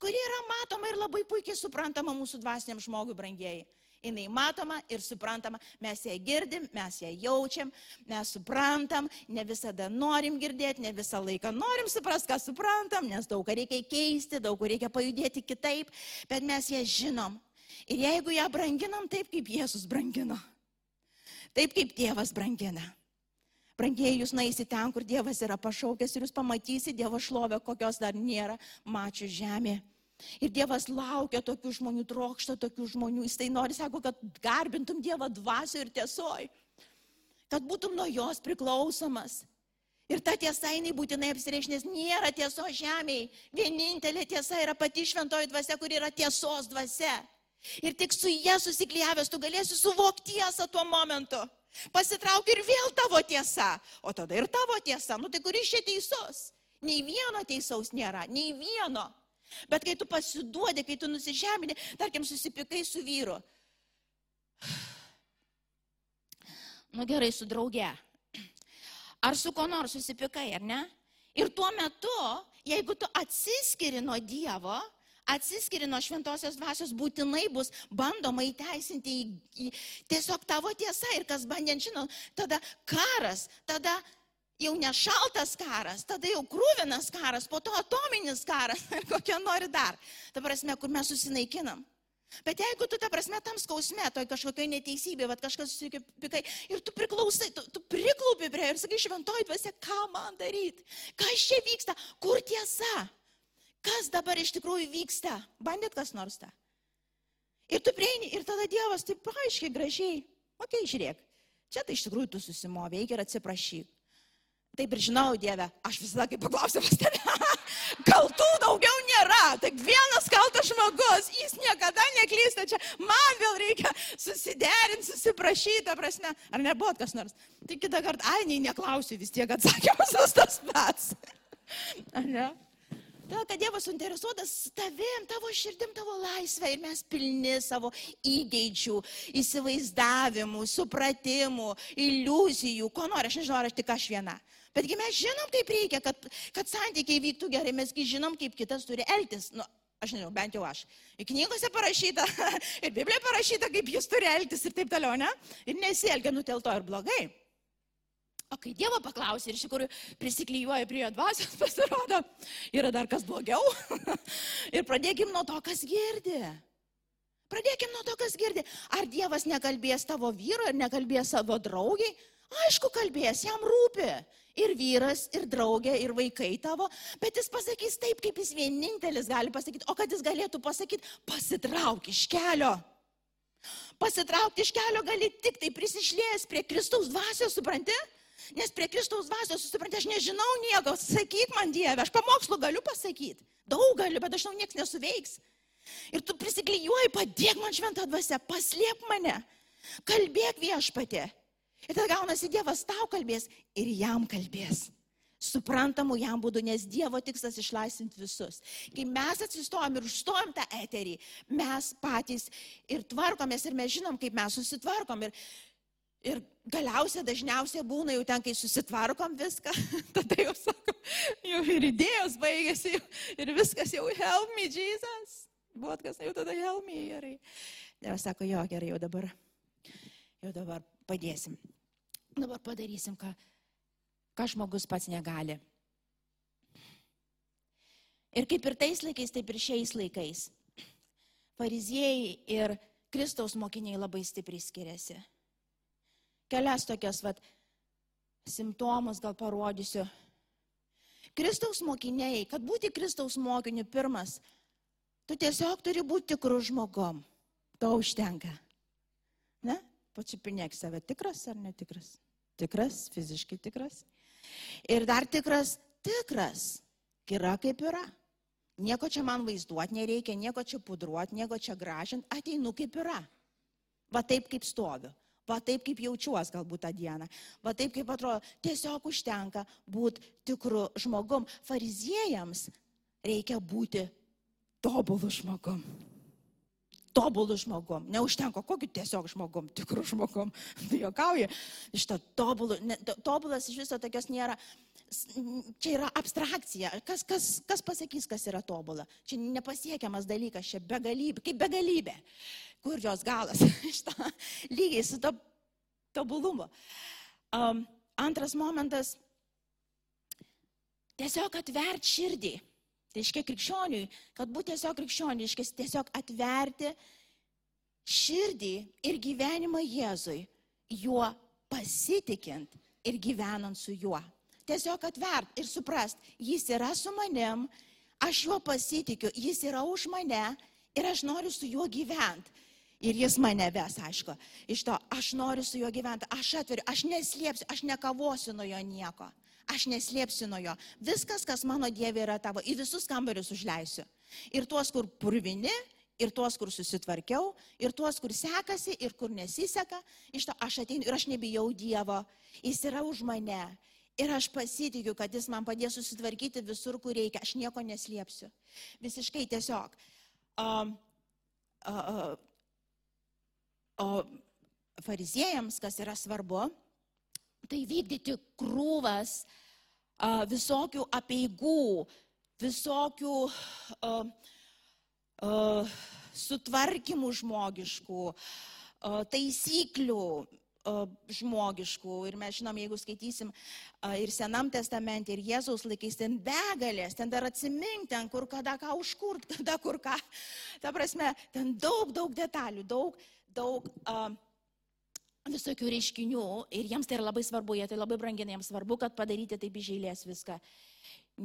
kuri yra matoma ir labai puikiai suprantama mūsų dvasiniam žmogui, brangieji. Jis matoma ir suprantama, mes ją girdim, mes ją jaučiam, mes suprantam, ne visada norim girdėti, ne visą laiką norim suprasti, ką suprantam, nes daug ką reikia keisti, daug kur reikia pajudėti kitaip, bet mes ją žinom. Ir jeigu ją branginam taip, kaip Jėzus brangino, taip kaip tėvas brangina. Brangieji, jūs naisi ten, kur Dievas yra pašaukęs ir jūs pamatysite Dievo šlovę, kokios dar nėra mačių žemėje. Ir Dievas laukia tokių žmonių, trokšta tokių žmonių. Jis tai nori, sako, kad garbintum Dievą dvasio ir tiesoj. Kad būtum nuo jos priklausomas. Ir ta tiesa, jinai būtinai apsireiš, nes nėra tiesos žemėje. Vienintelė tiesa yra pati šventoji dvasia, kur yra tiesos dvasia. Ir tik su jie susiklyjavęs tu galėsi suvokti tiesą tuo momentu. Pasitrauk ir vėl tavo tiesa. O tada ir tavo tiesa. Nu tai kuris čia teisus? Nei vieno teisaus nėra, nei vieno. Bet kai tu pasiduodi, kai tu nusižemini, tarkim, susipikai su vyru. Nu gerai, su drauge. Ar su ko nors susipikai, ar ne? Ir tuo metu, jeigu tu atsiskiri nuo Dievo, atsiskiri nuo šventosios dvasios, būtinai bus bandoma įteisinti į, į tiesiog tavo tiesą ir kas bandė, žinau, tada karas, tada jau ne šaltas karas, tada jau krūvinas karas, po to atominis karas *laughs* ir kokia nori dar. Ta prasme, kur mes susinaikinam. Bet jeigu tu, ta prasme, tam skausme, toj kažkokioje neteisybėje, va kažkas susipikai ir tu priklausai, tu, tu priklaupi prie ir sakai, šventoji dvasia, ką man daryti, kas čia vyksta, kur tiesa, kas dabar iš tikrųjų vyksta, bandėt kas nors tą. Ir tu prieini ir tada Dievas taip aiškiai, gražiai, okei, okay, žiūrėk, čia tai iš tikrųjų tu susimovė, eik ir atsiprašyk. Taip ir žinau, Dieve, aš visada kaip paklausiu pas tave. *laughs* Kaltų daugiau nėra, tik vienas kaltas žmogus, jis niekada neklysta, čia man vėl reikia susiderinti, susiprašyti, prasme, ar nebuvo kas nors. Tai kitą kartą, ai, nei neklausiu, vis tiek atsakymas tas pats. *laughs* Ar ne? Todėl, kad Dievas suinteresuotas tavim, tavo širdim, tavo laisvę ir mes pilni savo įgeidžių, įsivaizdavimų, supratimų, iliuzijų, ko nori, aš nežinau, ar aš tik aš viena. Betgi mes žinom, kaip reikia, kad, kad santykiai vyktų gerai, mesgi žinom, kaip kitas turi elgtis. Nu, aš nežinau, bent jau aš. Ir knygose parašyta, *laughs* ir Biblijoje parašyta, kaip jis turi elgtis ir taip toliau, ne? Ir nesielgia nutelto ir blogai. O kai Dievo paklausė ir iš tikrųjų prisiklyjuoja prie jo dvasios, *laughs* pasirodo, yra dar kas blogiau. *laughs* ir pradėkim nuo to, kas girdi. Pradėkim nuo to, kas girdi. Ar Dievas nekalbės tavo vyro ir nekalbės savo draugiai? Aišku, kalbės, jam rūpi. Ir vyras, ir draugė, ir vaikai tavo, bet jis pasakys taip, kaip jis vienintelis gali pasakyti. O kad jis galėtų pasakyti, pasitrauk iš kelio. Pasitraukti iš kelio gali tik tai prisišlėjęs prie Kristaus dvasios, supranti? Nes prie Kristaus dvasios, suprantate, aš nežinau nieko, sakyk man Dieve, aš pamokslų galiu pasakyti, daug galiu, bet aš žinau, niekas nesuveiks. Ir tu prisiklyjuoji, padėk man šventą dvasę, paslėp mane, kalbėk viešpatė. Ir tada gaunasi Dievas tau kalbės ir jam kalbės. Suprantamų jam būdų, nes Dievo tikslas išlaisvinti visus. Kai mes atsistojom ir užstojom tą eterį, mes patys ir tvarkomės ir mes žinom, kaip mes susitvarkom. Ir Ir galiausiai dažniausiai būna jau ten, kai susitvarkom viską, *laughs* tada jau sakom, jau ir idėjos baigėsi, ir viskas jau help me, Jesus. Buvo kas, jau tada help me, gerai. Dievas sako, jo, gerai, jau dabar, jau dabar padėsim. Dabar padarysim, ką, ką žmogus pats negali. Ir kaip ir tais laikais, taip ir šiais laikais. Fariziejai ir Kristaus mokiniai labai stipriai skiriasi kelias tokias vat, simptomus gal parodysiu. Kristaus mokiniai, kad būti Kristaus mokiniu pirmas, tu tiesiog turi būti tikrų žmogom. To užtenka. Ne? Pačiupinėk save, tikras ar netikras? Tikras, fiziškai tikras. Ir dar tikras, tikras. Yra kaip yra. Nieko čia man vaizduoti nereikia, nieko čia pudruoti, nieko čia gražinti, ateinu kaip yra. Va taip kaip stoviu va taip kaip jaučiuos galbūt tą dieną, va taip kaip atrodo, tiesiog užtenka būti tikru žmogum. Fariziejams reikia būti tobulų žmogum. Tobulų žmogum. Neužtenka, kokiu tiesiog žmogum, tikrų žmogum. *laughs* Tai jokauja. Iš to tobulų, ne, tobulas iš viso tokios nėra. Čia yra abstrakcija. Kas, kas, kas pasakys, kas yra tobula? Čia nepasiekiamas dalykas, čia begalybė, kaip begalybė. kur jos galas. *laughs* Šitą lygiai su to tobulumu. Um, antras momentas - tiesiog atvert širdį. Tai reiškia krikščioniui, kad būtų tiesiog krikščioniui, reiškia tiesiog atverti širdį ir gyvenimą Jėzui, juo pasitikint ir gyvenant su juo. Tiesiog atvert ir suprast, jis yra su manim, aš juo pasitikiu, jis yra už mane ir aš noriu su juo gyventi. Ir jis mane ves, aišku, iš to, aš noriu su juo gyventi, aš atveriu, aš neslėpsiu, aš nekavosiu nuo jo nieko, aš neslėpsiu nuo jo. Viskas, kas mano Dieve yra tavo, į visus kambarius užleisiu. Ir tuos, kur purvini, ir tuos, kur susitvarkiau, ir tuos, kur sekasi, ir kur nesiseka, iš to aš ateinu ir aš nebijau Dievo, jis yra už mane. Ir aš pasitikiu, kad jis man padės susitvarkyti visur, kur reikia, aš nieko neslėpsiu. Visiškai tiesiog. Um, uh, uh, O fariziejams, kas yra svarbu, tai vykdyti krūvas a, visokių apieigų, visokių a, a, sutvarkymų žmogiškų, a, taisyklių a, žmogiškų. Ir mes žinom, jeigu skaitysim a, ir Senam testamente, ir Jėzaus laikais, ten begalės, ten dar atsimink, ten kur kada ką užkurt, *laughs* kada kur ką. Ta prasme, ten daug, daug detalių, daug daug uh, visokių reiškinių ir jiems tai yra labai svarbu, jie tai labai brangina, jiems svarbu, kad padaryti taip išėlės viską,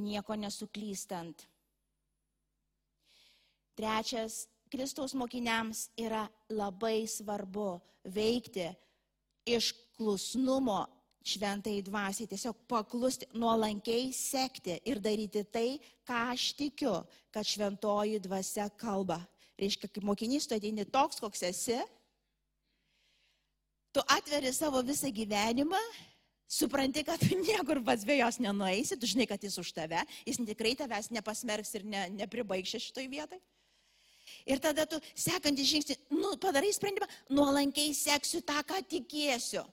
nieko nesuklystant. Trečias, Kristaus mokiniams yra labai svarbu veikti iš klusnumo šventai dvasiai, tiesiog paklusti, nuolankiai sekti ir daryti tai, ką aš tikiu, kad šventoji dvasia kalba. Reiškia, kaip mokinys tu ateini toks, koks esi, tu atveri savo visą gyvenimą, supranti, kad tu *laughs* niekur pats be jos nenueisi, tu žinai, kad jis už tave, jis tikrai tavęs nepasmerks ir ne, nepribaigšė šitoj vietai. Ir tada tu sekantį žingsnį, nu, padarai sprendimą, nuolankiai seksiu tą, ką tikėsiu.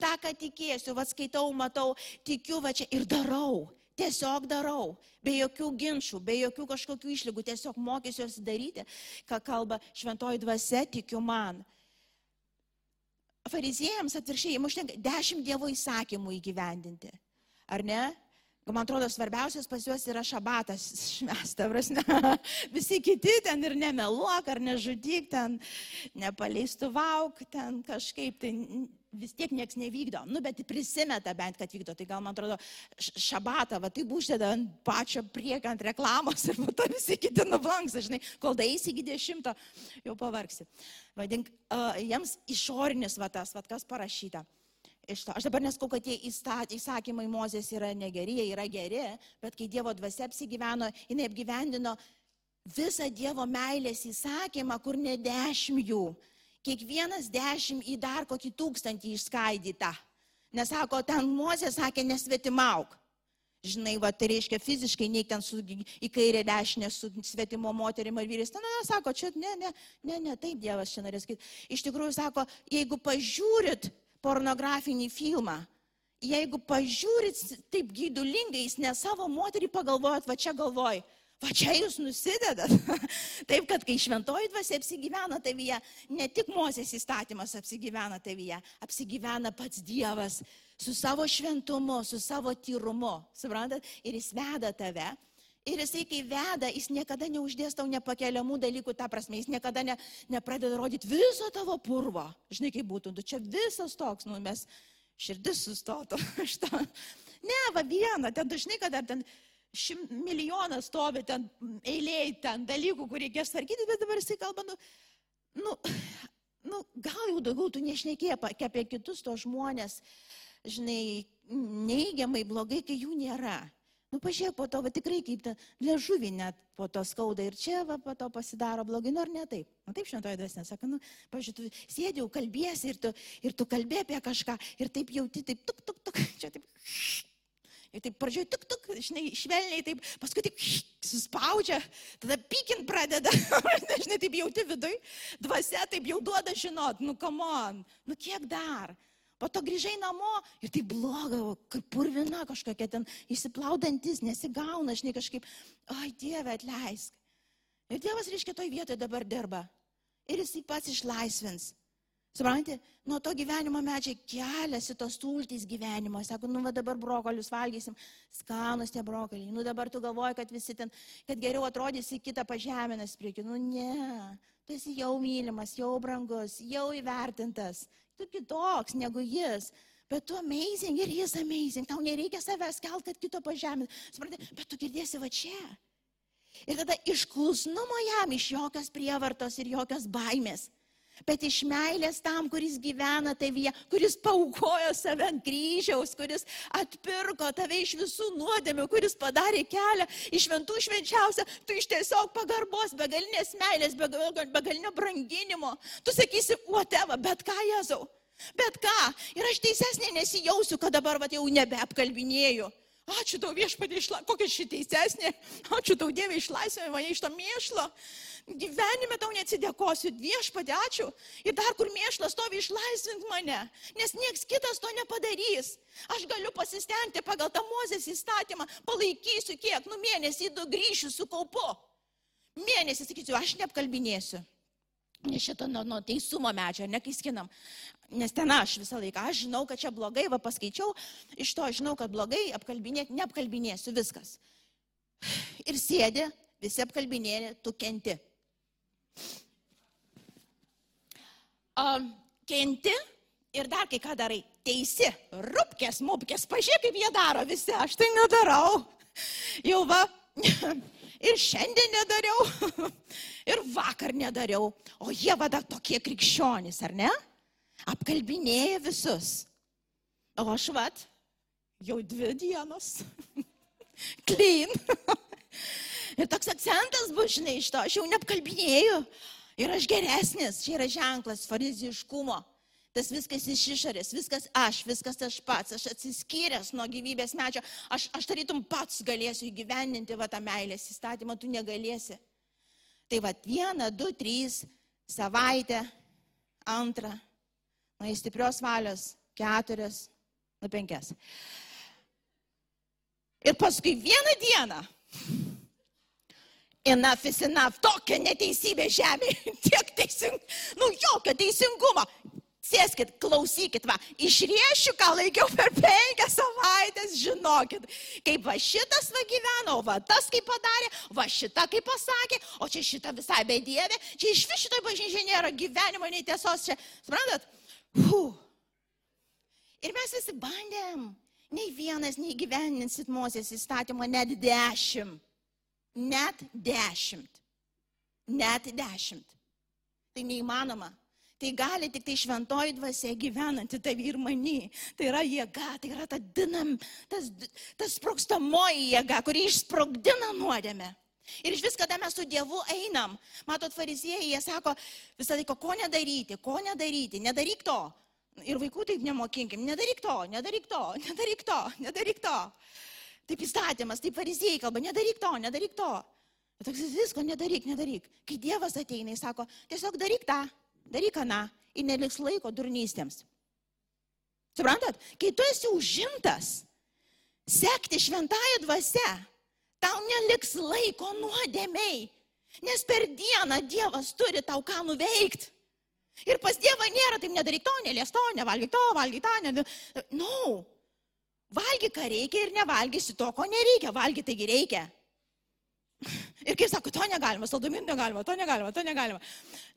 Ta, ką tikėsiu, vad skaitau, matau, tikiu, va čia ir darau. Tiesiog darau, be jokių ginčių, be jokių kažkokių išlygų, tiesiog mokysiuosi daryti, ką kalba šventoji dvasia, tikiu man. Fariziejams atvirkščiai, jiems užtenka dešimt dievo įsakymų įgyvendinti. Ar ne? Man atrodo, svarbiausias pas juos yra šabatas švęs, ta prasme. *laughs* Visi kiti ten ir nemeluok, ar nežudyk, ten nepaleistuvau, ten kažkaip, tai vis tiek niekas nevykdo. Nu, bet prisimeta bent, kad vykdo. Tai gal man atrodo, šabatą, va tai uždeda ant pačio priekio ant reklamos ir po to visi kiti nublanks, žinai, kol daeisi iki dešimto, jau pavargsi. Vadink, uh, jiems išorinis va tas, va kas parašyta. Iš to. Aš dabar neskau, kad tie įsakymai Mozės yra negeri, jie yra geri, bet kai Dievo dvasia apsigyveno, jinai apgyvendino visą Dievo meilės įsakymą, kur ne dešimt jų, kiekvienas dešimt į dar kokį tūkstantį išskaidyta. Nesako, ten Mozė sakė, nesvetimauk. Žinai, va, tai reiškia fiziškai, nei ten su, į kairę dešinę su svetimo moterim ar vyrais. Na, na, sako, čia ne, ne, ne, ne, taip Dievas čia norės sakyti. Iš tikrųjų, sako, jeigu pažiūrit pornografinį filmą, jeigu pažiūrit taip gydulingai, jis ne savo moterį pagalvojat, va čia galvoj, Va čia jūs nusidedat. *laughs* Taip, kad kai šventoji dvasia apsigyvena tavyje, ne tik Mozės įstatymas apsigyvena tavyje, apsigyvena pats Dievas su savo šventumu, su savo tyrumu. Suprantat? Ir jis veda tave. Ir jisai, kai veda, jis niekada neuždės tau nepakeliamų dalykų, ta prasme, jis niekada ne, nepradeda rodyti viso tavo purvo. Žinai, kaip būtų, tu čia visas toks, nu mes širdis sustotų. *laughs* ne, va vieną, ten dažnai, kad ar ten šim, milijonas stovi ten eiliai, ten dalykų, kur reikės tvarkyti, bet dabar jisai kalba, nu, nu, nu gal jau daugiau tu nešnekėjai apie kitus tos žmonės, žinai, neigiamai, blogai, kai jų nėra. Nu, pažiūrėk, po to, va tikrai kaip ta liežuvį net po to skauda ir čia, va, po to pasidaro blogai, nors ne taip. Na taip šventoji dvasia sako, nu, pažiūrėk, tu sėdėjau, kalbėsi ir tu, ir tu kalbė apie kažką ir taip jauti, taip, tuk, tuk, tuk, *laughs* čia taip Ir taip pradžioje tuk, tuk, žinai, švelniai, taip, paskui taip suspaudžia, tada pykint pradeda, *laughs* žinai, taip jauti vidui, dvasia taip jau duoda žinot, nu kamon, nu kiek dar. Po to grįžai namo ir tai bloga, kaip purvina kažkokia ten įsiplaudantis, nesigauna, žinai, kažkaip, oi Dieve, atleisk. Ir Dievas, reiškia, toj vietoje dabar dirba. ir jisai pats išlaisvins. Suprantate, nuo to gyvenimo medžiai keliasi tos tultys gyvenimo. Sako, nu va dabar brokolius valgysim, skanus tie brokoliai. Nu dabar tu galvoji, kad visi ten, kad geriau atrodysi kitą pažeminas prieki. Nu ne, tu esi jau mylimas, jau brangus, jau įvertintas. Tu kitoks negu jis. Bet tu amazing ir jis amazing. Tau nereikia savęs kelt, kad kito pažeminti. Suprantate, bet tu girdėsi va čia. Ir tada iš klusnumo jam, iš jokios prievartos ir jokios baimės bet iš meilės tam, kuris gyvena tavyje, kuris paukojo save ant kryžiaus, kuris atpirko tave iš visų nuodėmių, kuris padarė kelią iš šventų švenčiausią, tu iš tiesiog pagarbos, begalinės meilės, begalinio branginimo. Tu sakysi, whatever, bet ką Jėzau. Bet ką, ir aš teisesnė nesijausiu, kad dabar va, jau nebeapkalbinėjau. Ačiū tau viešpadė, išla... kokia ši teisesnė. Ačiū tau Dievė, išlaisvė mane iš to mėšlo. Gyvenime tau neatsidėkosiu, viešpadė, ačiū. Ir dar kur mėšlas stovi, išlaisvink mane, nes nieks kitas to nepadarys. Aš galiu pasistengti pagal tą mozės įstatymą, palaikysiu kiek, nu mėnesį du grįšiu su kaupu. Mėnesį sakysiu, aš neapkalbinėsiu. Nes šitą nuo, nuo teisumo medžio, nekaiskinam. Nes ten aš visą laiką, aš žinau, kad čia blogai, va paskaičiau, iš to žinau, kad blogai, apkalbinėti, neapkalbinėsiu, viskas. Ir sėdi, visi apkalbinėri, tu kenti. Um, kenti ir dar kai ką darai. Teisi, rupkės, mupkės, pažiūrėk, kaip jie daro visi, aš tai nedarau. Jau va, *laughs* ir šiandien nedariau, *laughs* ir vakar nedariau. O jie vada tokie krikščionys, ar ne? Apkalbinėja visus. O aš vat, jau dvi dienos. *laughs* Clean. Ir toks akcentas bus, žinai, iš to, aš jau neapkalbinėjau. Ir aš geresnis, čia yra ženklas fariziškumo. Tas viskas iš išorės, viskas aš, viskas aš pats, aš atsiskyręs nuo gyvybės medžio, aš, aš tarytum pats galėsiu įgyvendinti va tą meilės įstatymą, tu negalėsi. Tai va vieną, du, trys, savaitę, antrą, nuo stiprios valios, keturias, nu penkias. Ir paskui vieną dieną Enough is enough. Tokia neteisybė žemėje. *laughs* Tiek teising, nu jokio teisingumo. Sėskit, klausykit, va, išriešiu, ką laikiau per penkias savaitės, žinokit, kaip va šitas va gyveno, va tas kaip padarė, va šita kaip pasakė, o čia šita visai bedėvė, čia iš vis šitoj bažnyčiai nėra gyvenimo, nei tiesos čia, suprantat? Huh. Ir mes visi bandėm, nei vienas neįgyveninsit Mozės įstatymą, net dešimt. Net dešimt. Net dešimt. Tai neįmanoma. Tai gali tik tai šventoji dvasia gyvenanti tavi ir mani. Tai yra jėga, tai yra ta dinam, tas, tas sprokstamoji jėga, kuri išsprogdina nuodėmę. Ir iš vis, kada mes su Dievu einam, matot, fariziejai, jie sako visą laiką, ko nedaryti, ko nedaryti, nedaryk to. Ir vaikų taip nemokinkim, nedaryk to, nedaryk to, nedaryk to, nedaryk to. Taip įstatymas, taip fariziejai kalba, nedaryk to, nedaryk to. Bet toks visko nedaryk, nedaryk. Kai Dievas ateina, jis sako, tiesiog daryk tą, daryk aną ir neliks laiko durnystėms. Suprantat, kai tu esi užimtas, sekti šventąją dvasę, tau neliks laiko nuodėmiai, nes per dieną Dievas turi tau ką nuveikti. Ir pas Dievą nėra, taip nedaryk to, nelies to, nevalgyk to, valgyk tą, ne... No, Valgyk, ką reikia ir nevalgysi to, ko nereikia. Valgyk, taigi reikia. *laughs* Ir kaip sako, to negalima, saldumint negalima, to negalima, to negalima.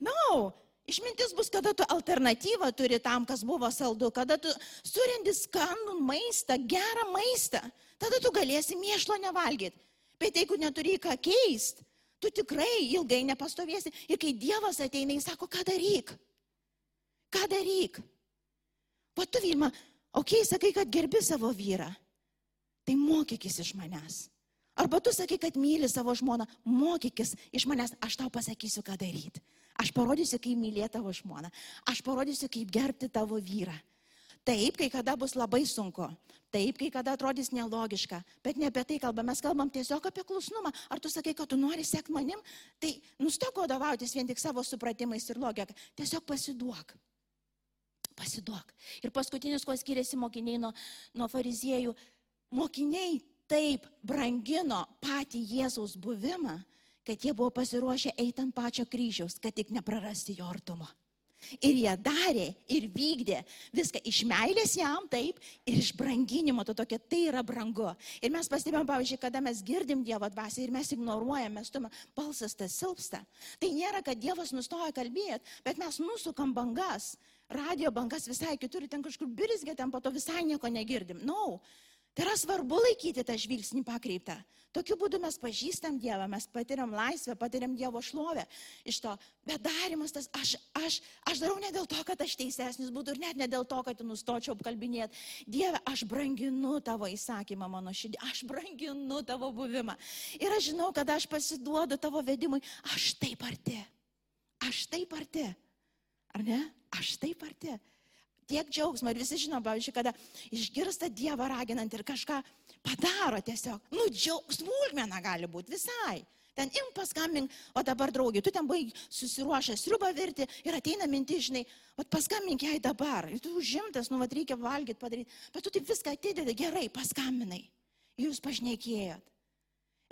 Na, no, išmintis bus, kada tu alternatyvą turi tam, kas buvo saldu, kada tu surindi skandų maistą, gerą maistą, tada tu galėsi mėšlo nevalgyti. Bet jeigu neturi ką keisti, tu tikrai ilgai nepastovėsi. Ir kai Dievas ateina, jis sako, ką daryk? Ką daryk? O Ok, sakai, kad gerbi savo vyrą. Tai mokykis iš manęs. Arba tu sakai, kad myli savo žmoną, mokykis iš manęs, aš tau pasakysiu, ką daryti. Aš parodysiu, kaip mylėti tavo žmoną. Aš parodysiu, kaip gerbti tavo vyrą. Taip, kai kada bus labai sunku. Taip, kai kada atrodys nelogiška. Bet ne apie tai kalbame, mes kalbam tiesiog apie klusnumą. Ar tu sakai, kad tu nori sekti manim, tai nustok vadovautis vien tik savo supratimais ir logika. Tiesiog pasiduok. Pasiduok. Ir paskutinis, kuo skiriasi mokiniai nuo, nuo fariziejų, mokiniai taip brangino patį Jėzaus buvimą, kad jie buvo pasiruošę eiti ant pačio kryžiaus, kad tik neprarasti jo artumo. Ir jie darė ir vykdė viską iš meilės jam taip ir iš branginimo, to tokia tai yra brangu. Ir mes pastebėjom, pavyzdžiui, kada mes girdim Dievo dvasę ir mes ignoruojame, mes tuome balsas tas silpsta. Tai nėra, kad Dievas nustoja kalbėti, bet mes nusukam bangas, radio bangas visai kitur, ten kažkur birzgė, ten po to visai nieko negirdim. Na, no. Tai yra svarbu laikyti tą žvilgsnį pakreiptą. Tokiu būdu mes pažįstam Dievą, mes patiriam laisvę, patiriam Dievo šlovę iš to. Bet darimas tas, aš, aš, aš darau ne dėl to, kad aš teisesnis būtų ir net ne dėl to, kad nustočiau apkalbinėti. Dieve, aš branginu tavo įsakymą mano širdį, aš branginu tavo buvimą. Ir aš žinau, kad aš pasiduodu tavo vedimui, aš taip arti. Aš taip arti. Ar ne? Aš taip arti tiek džiaugsmo ir visi žino, pavyzdžiui, kada išgirsta Dievą raginant ir kažką padaro tiesiog. Nu, džiaugs, smulkmena gali būti visai. Ten im paskambink, o dabar draugė, tu ten baigi susiruošęs sriubą virti ir ateina minti, žinai, o paskambink jai dabar. Ir tu užimtas, nu, vad reikia valgyti, padaryti. Bet tu taip viską atidedi, gerai, paskambinai. Jūs pašnekėjot.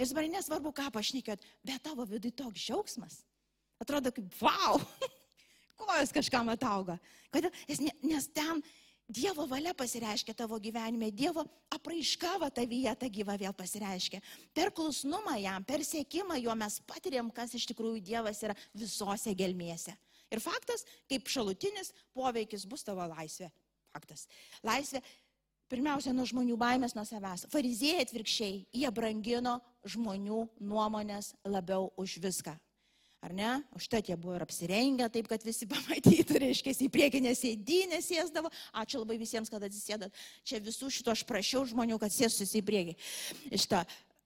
Ir dabar nesvarbu, ką pašnekėjot, bet tavo viduje toks džiaugsmas. Atrodo kaip, wow, *laughs* kojos kažkam atauga. Kodėl? Nes ten Dievo valia pasireiškia tavo gyvenime, Dievo apraiška va ta gyva vėl pasireiškia. Per klusnumą jam, per siekimą jo mes patiriam, kas iš tikrųjų Dievas yra visose gelmėse. Ir faktas, kaip šalutinis poveikis bus tavo laisvė. Faktas. Laisvė pirmiausia nuo žmonių baimės nuo savęs. Fariziejai atvirkščiai, jie brangino žmonių nuomonės labiau už viską. Ar ne? Užtat jie buvo ir apsirengę taip, kad visi *laughs* pamatytų, reiškia, į priekinę sėdynę sėsdavo. Ačiū labai visiems, kad atsisėdat. Čia visų šito aš prašiau žmonių, kad sėstųsi į priekį. Šitą.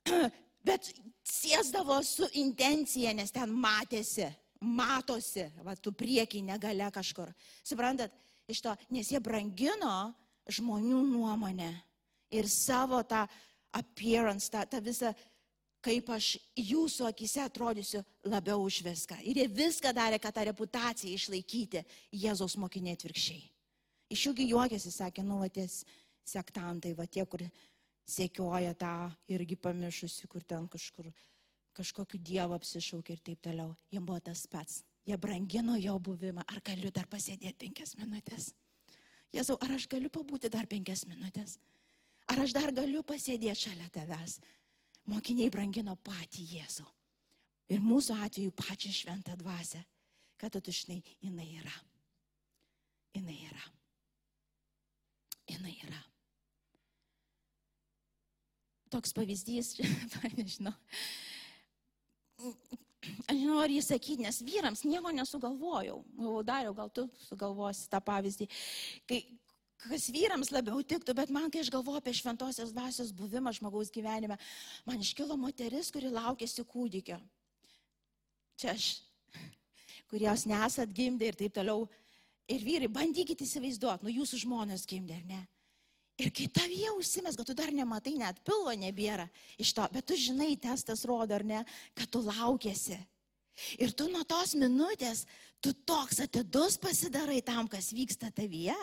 *clears throat* Bet sėsdavo su intencija, nes ten matėsi, matosi, va, tu priekinė gale kažkur. Suprantat, iš to, nes jie brangino žmonių nuomonę ir savo tą appearance, tą, tą visą kaip aš jūsų akise atrodysiu labiau už viską. Ir jie viską darė, kad tą reputaciją išlaikyti Jėzaus mokiniai atvirkščiai. Iš jųgi juokėsi, sakė, nu, va ties sektantai, va tie, kur sėkioja tą irgi pamišusi, kur ten kažkur kažkokiu dievu apsišaukė ir taip toliau. Jiem buvo tas pats. Jie brangino jo buvimą. Ar galiu dar pasėdėti penkias minutės? Jėzau, ar aš galiu pabūti dar penkias minutės? Ar aš dar galiu pasėdėti šalia tavęs? Mokiniai brangino patį Jėzų. Ir mūsų atveju pačią šventą dvasę, kad tu žinai, jinai yra. Jinai yra. Jinai yra. Toks pavyzdys, *laughs* nežinau. Aš žinau, ar jį sakyti, nes vyrams nieko nesugalvojau. Dariau, gal tu sugalvosi tą pavyzdį. Kai, kas vyrams labiau tiktų, bet man, kai aš galvoju apie šventosios dvasios buvimą žmogaus gyvenime, man iškilo moteris, kuri laukėsi kūdikio. Čia aš, *laughs* kurios nesat gimdė ir taip toliau. Ir vyrai, bandykite įsivaizduoti, nu jūsų žmonės gimdė, ar ne? Ir kai tavyje užsimės, kad tu dar nematai, net pilvo nebėra iš to, bet tu žinai, testas rodo, ar ne, kad tu laukėsi. Ir tu nuo tos minutės, tu toks atidus pasidarai tam, kas vyksta tavyje.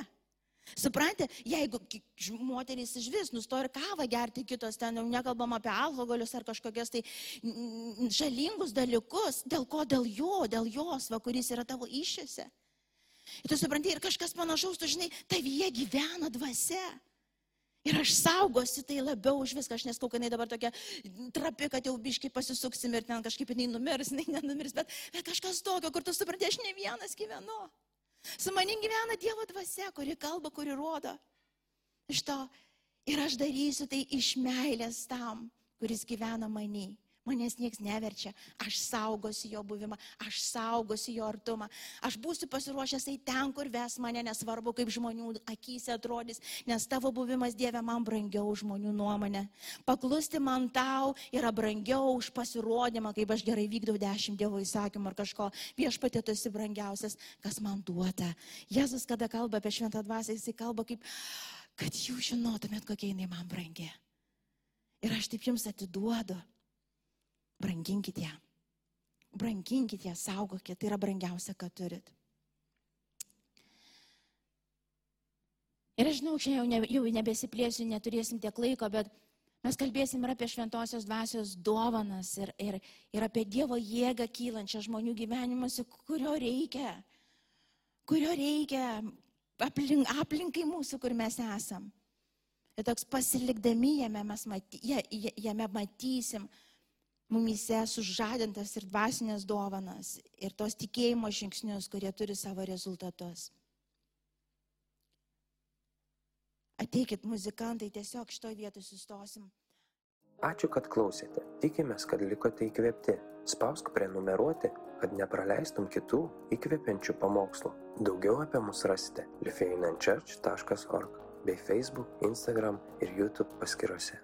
Suprantate, jeigu moterys iš vis nustoja kavą gerti, kitos ten jau nekalbam apie alkoholius ar kažkokias tai žalingus dalykus, dėl ko, dėl jo, dėl jos, va, kuris yra tavo iššiose. Ir tu supranti, ir kažkas panašaus, tu žinai, tavyje gyvena dvasia. Ir aš saugosi tai labiau už viską, aš neskau, kad jinai dabar tokia trapi, kad jau biškai pasisuksim ir ten kažkaip jinai numirs, jinai nenumirs, bet, bet kažkas tokio, kur tu supranti, aš ne vienas gyvenu. Su manim gyvena Dievo dvasia, kuri kalba, kuri rodo. Iš to ir aš darysiu tai iš meilės tam, kuris gyvena manį. Manęs niekas neverčia, aš saugosiu jo buvimą, aš saugosiu jo artumą, aš būsiu pasiruošęs tai ten, kur ves mane, nesvarbu, kaip žmonių akise atrodys, nes tavo buvimas Dieve man brangiau žmonių nuomonę. Paklusti man tau yra brangiau už pasirodymą, kaip aš gerai vykdau dešimt Dievo įsakymų ar kažko. Viešpatė tu esi brangiausias, kas man duota. Jėzus, kada kalba apie šventą dvasę, jisai kalba kaip, kad jūs žinotumėt, kokia jinai man brangi. Ir aš taip jums atiduodu branginkite ją. Branginkite ją, saugokite, tai yra brangiausia, ką turit. Ir aš žinau, šiandien jau, ne, jau nebesiplėsiu, neturėsim tiek laiko, bet Mes kalbėsim ir apie šventosios dvasios dovanas ir, ir, ir apie Dievo jėgą kylančią žmonių gyvenimuose, kurio reikia, kurio reikia aplink, aplinkai mūsų, kur mes esam. Ir toks pasilikdami jame mes maty, jame matysim mumise sužadintas ir dvasinės dovanas ir tos tikėjimo žingsnius, kurie turi savo rezultatus. Ateikit, muzikantai, tiesiog šitoje vietoje sustosim. Ačiū, kad klausėte. Tikimės, kad likote įkvėpti. Spausk prenumeruoti, kad nepraleistum kitų įkvepiančių pamokslų. Daugiau apie mus rasite lifeinanchurch.org bei Facebook, Instagram ir YouTube paskiruose.